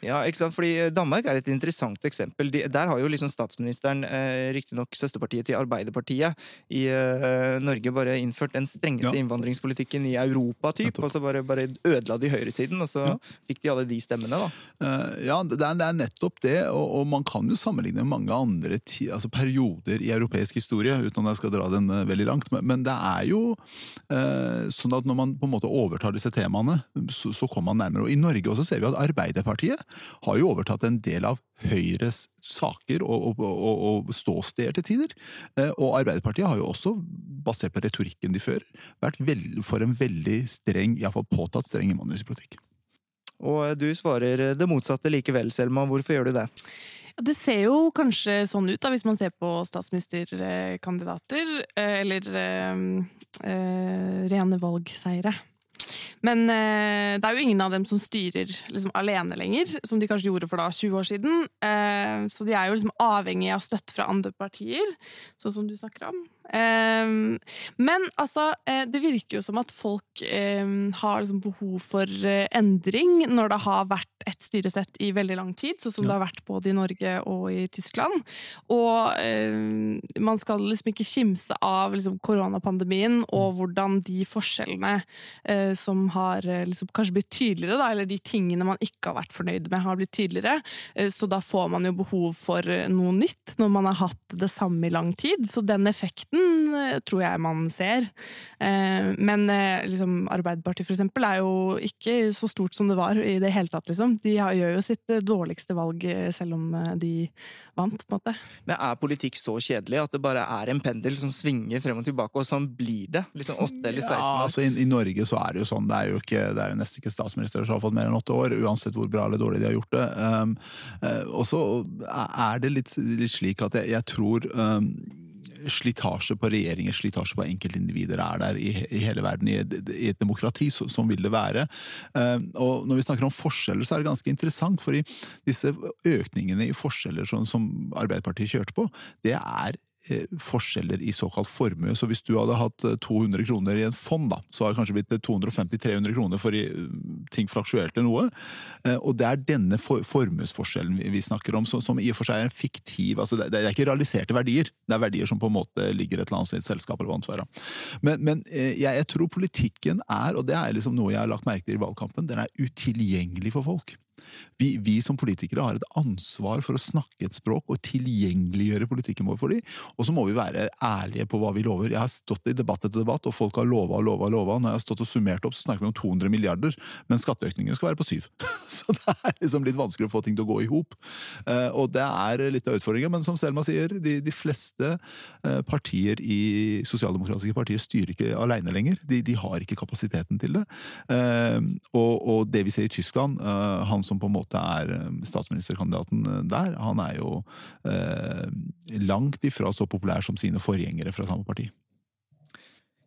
Ja, ikke sant? Fordi Danmark er et interessant eksempel. De, der har jo liksom statsministeren, eh, riktignok søsterpartiet til Arbeiderpartiet, i eh, Norge bare innført den strengeste Ja. innvandringspolitikken i Europa, typ, og så bare, bare ødela de høyresiden, og så Ja. fikk de alle de stemmene, da. Ja, det det er nettopp det, og, og man kan jo sammenligne mange andre altså perioder i europeisk historie, uten at jeg skal dra den eh, veldig langt. Men, men det er jo eh, sånn at når man på en måte overtar disse temaene, så, så kommer man nærmere. Og i Norge også ser vi at Arbeiderpartiet har jo overtatt en del av Høyres saker og, og, og, og ståsteder til tider. Eh, og Arbeiderpartiet har jo også, basert på retorikken de fører, vært veld, for en veldig streng, iallfall påtatt streng innvandringspolitikk. Og du svarer det motsatte likevel, Selma. Hvorfor gjør du det? Det ser jo kanskje sånn ut, da, hvis man ser på statsministerkandidater, eh, eller øh, øh, rene valgseiere. Men øh, det er jo ingen av dem som styrer liksom, alene lenger, som de kanskje gjorde for da 20 år siden. Så de er jo liksom avhengig av støtte fra andre partier, sånn som du snakker om. Um, men altså, eh, det virker jo som at folk um, har liksom behov for uh, endring når det har vært et styresett i veldig lang tid, sånn som ja. det har vært både i Norge og i Tyskland. Og um, man skal liksom ikke kimse av liksom, koronapandemien og mm. hvordan de forskjellene uh, som har liksom, kanskje blitt tydeligere, da, eller de tingene man ikke har vært fornøyd med, har blitt tydeligere. så da får man jo behov for noe nytt når man har hatt det samme i lang tid. Så den effekten Eh, tror jeg man ser. Eh, men eh, liksom, Arbeiderpartiet for eksempel, er jo ikke så stort som det var i det hele tatt. Liksom. De gjør jo sitt dårligste valg selv om de vant. på en måte. Men er politikk så kjedelig at det bare er en pendel som svinger frem og tilbake, og sånn blir det? Liksom 8 eller 16 år? Ja, altså i, i, Norge så er det jo sånn. Det er jo, ikke, det er jo nesten ikke statsminister som har fått mer enn åtte år, uansett hvor bra eller dårlig de har gjort det. Um, uh, og så er det litt, litt slik at jeg, jeg tror um, slitasje på regjeringer, slitasje på enkeltindivider er der i, i hele verden. I, I, et demokrati så, sånn vil det være. Uh, og når vi snakker om forskjeller, så er det ganske interessant. for disse økningene i forskjeller som, som Arbeiderpartiet kjørte på, det er forskjeller i såkalt formue. Så hvis du hadde hatt 200 eh, kroner i en fond, da, så har det kanskje blitt 250-300 kroner for ting fraksuerte noe. Eh, og det er denne formuesforskjellen vi snakker om, som i og for seg er en fiktiv altså Det er ikke realiserte verdier, det er verdier som på en måte ligger et eller annet sted i selskapet Men, men jeg, jeg, tror politikken er, og det er liksom noe jeg har lagt merke til i valgkampen, den er utilgjengelig for folk. Vi, vi, som politikere har et ansvar for å snakke et språk og tilgjengeliggjøre politikken vår for dem. Og så må vi være ærlige på hva vi lover. Jeg har stått i debatt etter debatt, og folk har lova og lova og lova. Når jeg har stått og summert opp, så snakker vi om 200 milliarder, men skatteøkningen skal være på syv. Så det er liksom litt vanskelig å få ting til å gå i hop. Eh, og det er litt av utfordringen. Men som Selma sier, de, de fleste eh, partier i sosialdemokratiske partier styrer ikke alene lenger. De, de har ikke kapasiteten til det. Eh, og, og det vi ser i Tyskland, han som på en måte er eh, statsministerkandidaten eh, der, han er jo eh, langt ifra så populær som sine forgjengere fra samme parti.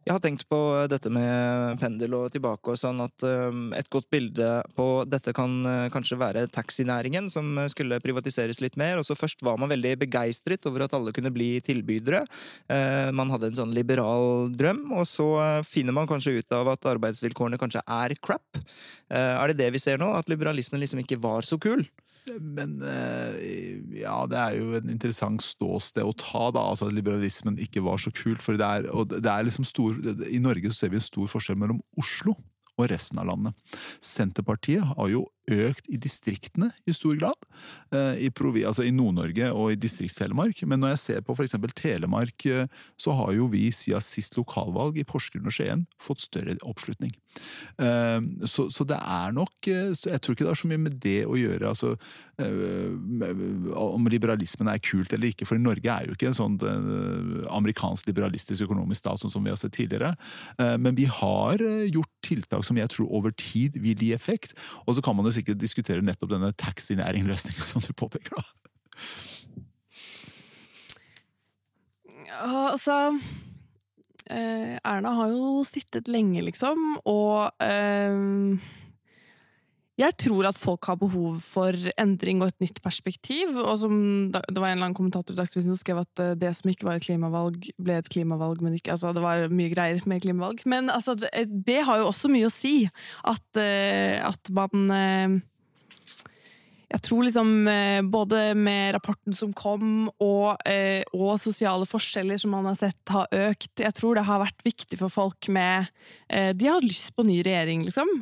Jeg har tenkt på dette med pendel og tilbake og sånn at um, et godt bilde på dette kan uh, kanskje være taxinæringen, som skulle privatiseres litt mer. Og så først var man veldig begeistret over at alle kunne bli tilbydere. Man hadde en sånn liberal drøm, og så finner man kanskje ut av at arbeidsvilkårene kanskje er crap. er det det vi ser nå? At liberalismen liksom ikke var så kul? Men eh, ja, det er jo en interessant ståsted å ta, da. Altså at liberalismen ikke var så kult. For det er, og det er liksom stor I Norge så ser vi en stor forskjell mellom Oslo og resten av landet. Senterpartiet har jo økt i distriktene i stor grad. Eh, I, altså i Nord-Norge og i Distrikts-Telemark. Men når jeg ser på f.eks. Telemark, eh, så har jo vi siden sist lokalvalg i Porsgrunn og Skien fått større oppslutning. Eh, så, så, det er nok Jeg tror ikke det har så mye med det å gjøre, altså om liberalismen er kult eller ikke. For Norge er jo ikke en sånn amerikansk liberalistisk økonomisk stat sånn som vi har sett tidligere. Men vi har gjort tiltak som jeg tror over tid vil gi effekt. Og så kan man jo sikkert diskutere nettopp denne taxinæringløsninga som du påpeker, da. Ja, altså eh, Erna har jo sittet lenge, liksom, og eh, jeg tror at folk har behov for endring og et nytt perspektiv. og som, Det var en eller annen kommentator i Dagsrevyen som skrev at eh, det som ikke var et klimavalg, ble et klimavalg. men ikke, altså Det var mye greier med klimavalg. Men altså, det, det har jo også mye å si. At, eh, at man jeg tror liksom eh, både med rapporten som kom, og, eh, og, sosiale forskjeller som man har sett har økt Jeg tror det har vært viktig for folk med eh, De har lyst på ny regjering, liksom.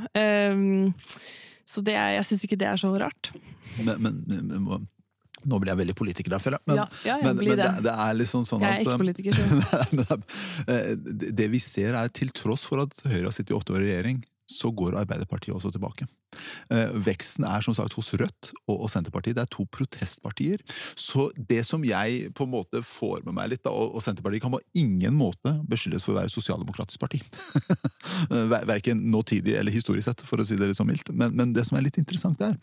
Så det, jeg syns ikke det er så rart. Men, men, men nå blir jeg veldig politiker, der, føler jeg. Men, ja, ja, jeg men, men det. Det, er liksom sånn at Jeg er ikke politiker, sjøl. det vi ser, er til tross for at Høyre har sittet i åtte år i regjering, så går Arbeiderpartiet også tilbake. Eh, veksten er som sagt hos Rødt og Senterpartiet. Det er to protestpartier. Så det som jeg på en måte får med meg litt, da, og Senterpartiet kan på ingen måte beskyldes for å være sosialdemokratisk parti. Verken nåtidig eller historisk sett, for å si det litt så mildt. Men, men, det som er litt interessant der,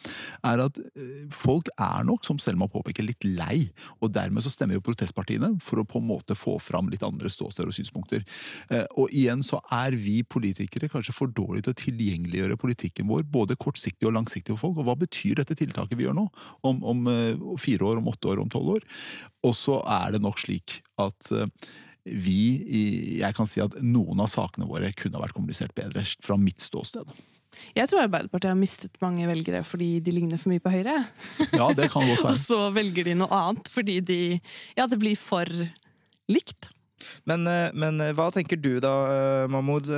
er at eh, folk er nok, som Selma påpeker, litt lei. Og dermed så stemmer jo protestpartiene for å på en måte få fram litt andre ståsteder og synspunkter. Eh, og igjen så er vi politikere kanskje for dårlige til å tilgjengeliggjøre politikken vår, både kortsiktig og langsiktig for folk. Og hva betyr dette tiltaket vi gjør nå? Om, om uh, fire år, om åtte år, om tolv år? Og så er det nok slik at uh, vi Jeg kan si at noen av sakene våre kunne ha vært kommunisert bedre fra mitt ståsted. Jeg tror Arbeiderpartiet har mistet mange velgere fordi de ligner for mye på Høyre. Ja, det kan godt Og så velger de noe annet fordi de Ja, det blir for likt. Men, eh, men eh, hva tenker du da, eh, Mahmoud,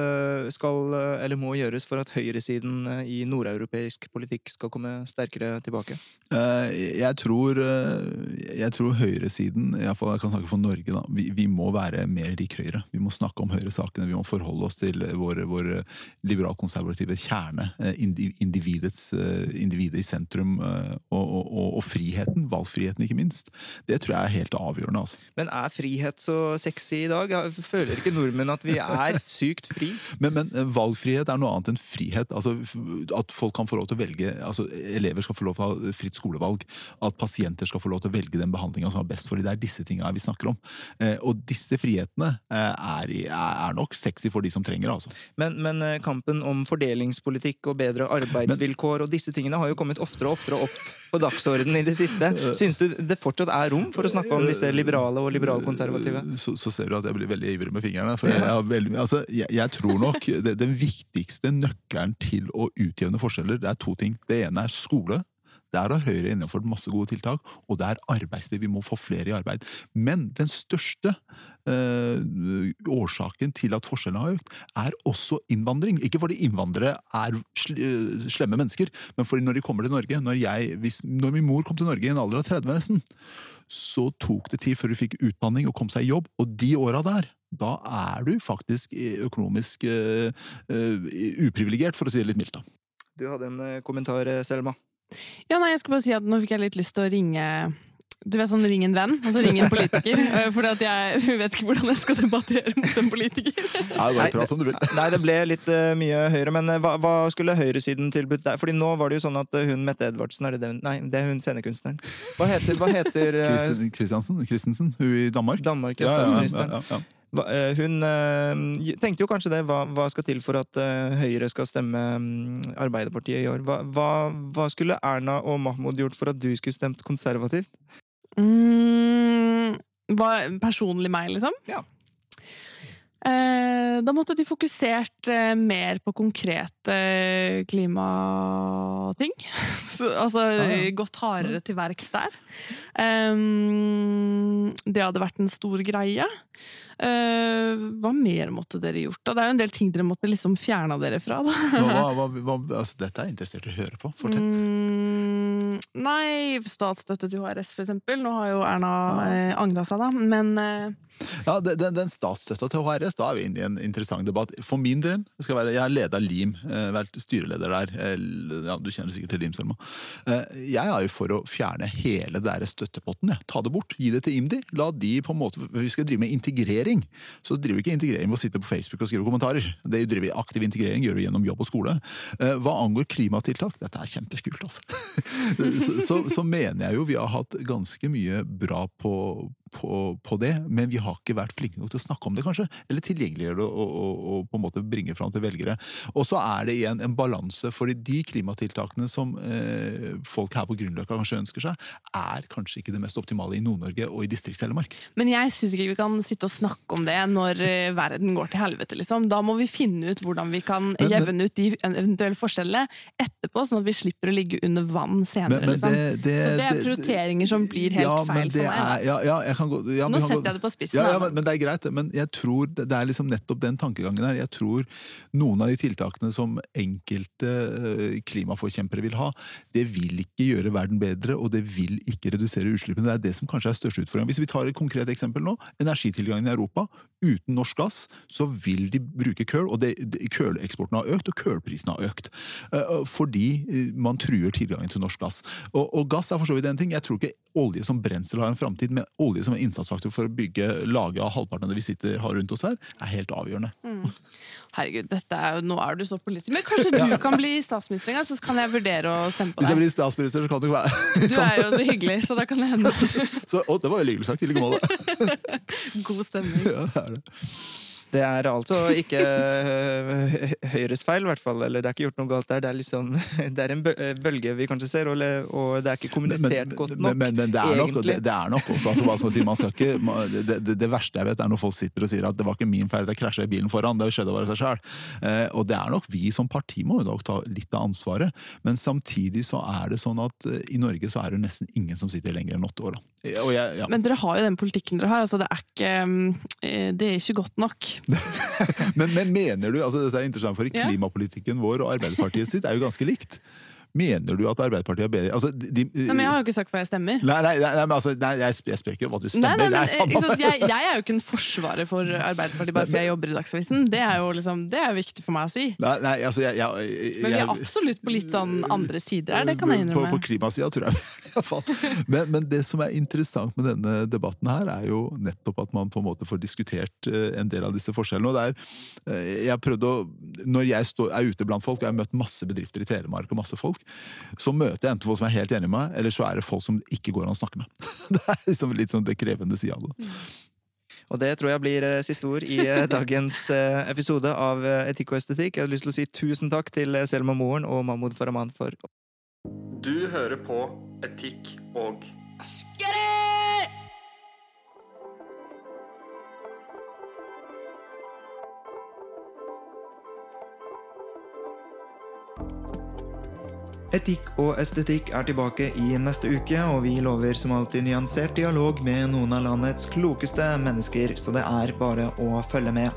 skal eller må gjøres for at høyresiden i nordeuropeisk politikk skal komme sterkere tilbake? Jeg tror, jeg tror høyresiden, iallfall jeg kan snakke for Norge, da, vi, vi må være mer lik Høyre. Vi må snakke om Høyre-sakene, vi må forholde oss til vår, vår liberalkonservative kjerne. Individets, individet i sentrum og, og, og, og friheten, valgfriheten ikke minst. Det tror jeg er helt avgjørende. altså. Men er frihet så sexy i dag? Jeg Føler ikke nordmenn at vi er sykt fri? Men, men eh, valgfrihet er noe annet enn frihet. Altså, at folk kan få lov til å velge, altså elever skal få lov til å ha fritt skolevalg. At pasienter skal få lov til å velge den behandlinga som er best for dem. Det er disse tinga vi snakker om. Eh, og disse frihetene eh, er, er nok sexy for de som trenger det. Altså. Men, men kampen om fordelingspolitikk og bedre arbeidsvilkår og disse tingene har jo kommet oftere og oftere opp på dagsordenen i det siste. Syns du det fortsatt er rom for å snakke om disse liberale og liberalkonservative? Så, så ser du at jeg blir veldig ivrig med fingrene. For jeg, har veldig, altså, jeg, jeg tror nok det, den viktigste nøkkelen til å utjevne forskjeller, det er to ting. Det ene er skole. Der har Høyre innenfor masse gode tiltak, og det er arbeidsliv. Vi må få flere i arbeid. Men den største eh, årsaken til at forskjellene har økt, er også innvandring. Ikke fordi innvandrere er eh, slemme mennesker, men fordi når de kommer til Norge Når, jeg, hvis, når min mor kom til Norge i en alder av 30 nesten, så tok det tid før du fikk utdanning og kom seg i jobb, og de åra der da er du faktisk eh, økonomisk uh, uprivilegert, for å si det litt mildt. da. Du hadde en kommentar, Selma. Ja, nei, jeg skulle bare si at nå fikk jeg litt lyst til å ringe Du vet sånn ring en venn, altså ring en politiker. For jeg vet ikke hvordan jeg skal debattere mot en politiker. Nei, bare prat som du vil. Nei, det ble litt uh, mye Høyre, men eh, hva, hva skulle høyresiden tilbudt deg? Fordi nå var det jo sånn at eh, hun Mette Edvardsen, er det det hun Nei, det er hun scenekunstneren. Hva heter, hva heter uh, Christiansen, Christensen, hun i Danmark. Danmark, Ja, ja, ja, statsministeren? ja, ja. Hva, eh, hun eh, tenkte jo kanskje det. Hva, hva skal til for at eh, Høyre skal stemme mm, Arbeiderpartiet i år? Hva, hva, hva skulle Erna og Mahmoud gjort for at du skulle stemt konservativt? Mm, hva, personlig meg, liksom? Ja. Eh, da måtte de fokusert eh, mer på konkrete klimating. Så, altså Ja, ja. gått hardere til verks der. Eh, det hadde vært en stor greie. Eh, hva mer måtte dere gjort? da? Det er jo en del ting dere måtte liksom fjerne dere fra. da. Hva, hva, hva, altså, dette er jeg interessert i å høre på. Fortell. Mm, nei, statsstøtte til HRS, for eksempel. Nå har jo Erna eh, angra seg, da. Men eh, Ja, den, den, statsstøtta til HRS, da er vi inne i en interessant debatt. For min del, skal være, jeg har leda LIM, eh, vært styreleder der. Eh, Ja, du kjenner sikkert til LIM, Selma. Jeg er jo for å fjerne hele den støttepotten. Jeg. Ta det bort. Gi det til IMDi. La de på en måte Vi skal drive med integrering. Så driver vi ikke integrering ved å sitte på Facebook og skrive kommentarer. Det driver vi Aktiv integrering gjør vi gjennom jobb og skole. Hva angår klimatiltak, dette er kjempeskult, altså. så, så, mener jeg jo vi har hatt ganske mye bra på, på, på det, men vi har ikke vært flinke nok til å snakke om det, kanskje. Eller tilgjengeliggjøre det og, og, og på en måte bringe fram til velgere. Og så er det igjen en balanse, for de klimatiltakene som eh, folk her på Grünerløkka kanskje ønsker seg, er kanskje ikke det mest optimale i Nord-Norge og i Distrikts-Telemark. Men jeg syns ikke vi kan sitte og snakke om det når eh, verden går til helvete, liksom. Da må vi finne ut hvordan vi kan jevne ut de eventuelle forskjellene etterpå, sånn at vi slipper å ligge under vann senere, liksom. så det er prioriteringer som blir helt ja, feil for meg. Er, ja, ja, jeg kan gå, ja, Nå kan gå- setter jeg det på spissen. Ja, men, men det er greit. Men jeg tror det, det er liksom nettopp den tankegangen her. Jeg tror noen av de tiltakene som enkelte eh, klimaforkjempere vil ha, det vil ikke gjøre verden bedre, og det vil ikke redusere utslippene. Det er det som kanskje er største utfordringen. Hvis vi tar et konkret eksempel nå, energitilgangen i Europa. Uten norsk gass så vil de bruke køl, og det, det, køleksporten har økt, og kølprisen har økt. Eh, fordi eh, man truer tilgangen til norsk gass. Og, og gass er for så vidt en ting. Jeg tror ikke olje som brensel har en framtid, men olje som en innsatsfaktor for å bygge laget av halvparten av det vi sitter har rundt oss her, er helt avgjørende. Mm. Herregud, dette er jo, nå er du så politisk. Men kanskje du kan bli statsminister en gang, så kan jeg vurdere å stemme på deg. Hvis jeg blir statsminister, så kan du ikke være Du er jo så hyggelig, så da kan det hende så, Å, det var veldig hyggelig sagt. I like måte. god stemning. Ja, det er det. Det er altså ikke øh, Høyres feil, i hvert fall. Eller det er ikke gjort noe galt der. Det er liksom Det er en bølge vi kanskje ser, og, og det er ikke kommunisert men, godt nok. Men, men det, er nok, det, det, er nok også altså, hva skal man si, man skal ikke, det, det, verste jeg vet, er når folk sitter og sier at det var ikke min feil, det krasja i bilen foran. Det skjedde bare seg sjøl. Eh, og det er nok vi som parti må nok ta litt av ansvaret. Men samtidig så er det sånn at eh, i Norge så er det nesten ingen som sitter lenger enn åtte år. Jeg, ja. Men dere har jo den politikken dere har. altså Det er ikke, det er ikke godt nok. men, men, mener du, altså dette er interessant, for klimapolitikken vår og Arbeiderpartiet sitt er jo ganske likt. Mener du at Arbeiderpartiet er bedre altså, de, de, nei, men Jeg har jo ikke sagt hva jeg stemmer. Nei, nei, nei, men altså, nei jeg, jeg, spør ikke hva du stemmer. Nei, men, jeg, jeg, er jo ikke en forsvarer for Arbeiderpartiet bare fordi jeg jobber i Dagsavisen. Det er jo liksom, det er viktig for meg å si. Altså, men vi er absolutt på litt sånn andre sider her, det kan jeg innrømme. På, på klimasida, tror jeg. men, men det som er interessant med denne debatten her, er jo nettopp at man på en måte får diskutert eh, en del av disse forskjellene. Og det er, eh, jeg prøvde å, Når jeg står, er ute blant folk, og jeg har møtt masse bedrifter i Telemark og masse folk, så møter jeg enten folk som er helt enige med meg, eller så er det folk som ikke går an å snakke med. Det er liksom litt sånn det krevende sida av det. Og det tror jeg blir eh, siste ord i eh, dagens eh, episode av Etikk og estetikk. Jeg har lyst til å si tusen takk til Selma Moren og Mahmoud Farahman for Du hører på Etikk og Get Etikk og estetikk er tilbake i neste uke, og vi lover som alltid nyansert dialog med noen av landets klokeste mennesker, så det er bare å følge med.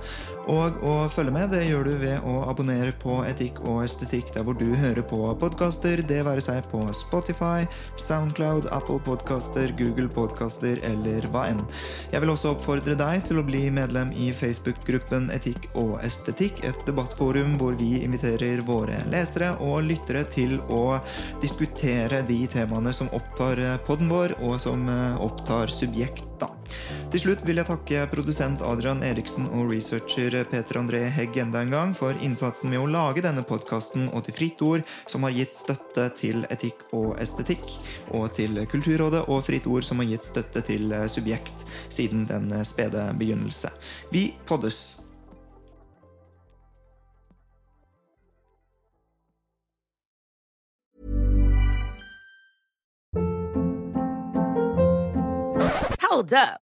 Og å følge med det gjør du ved å abonnere på Etikk og estetikk der hvor du hører på podkaster, det være seg på Spotify, Soundcloud, Apple Podcaster, Google Podcaster eller hva enn. Jeg vil også oppfordre deg til å bli medlem i Facebook-gruppen Etikk og estetikk, et debattforum hvor vi inviterer våre lesere og lyttere til å diskutere de temaene som opptar eh, podden vår, og som eh, opptar subjekt. da. Til slutt vil jeg takke produsent Adrian Eriksen og researcher Peter André Hegg enda en gang for innsatsen med å lage denne podkasten, og til Fritt Ord, som har gitt støtte til etikk og estetikk, og til Kulturrådet og Fritt Ord, som har gitt støtte til Subjekt siden den spede begynnelse. Vi poddes! Hold up.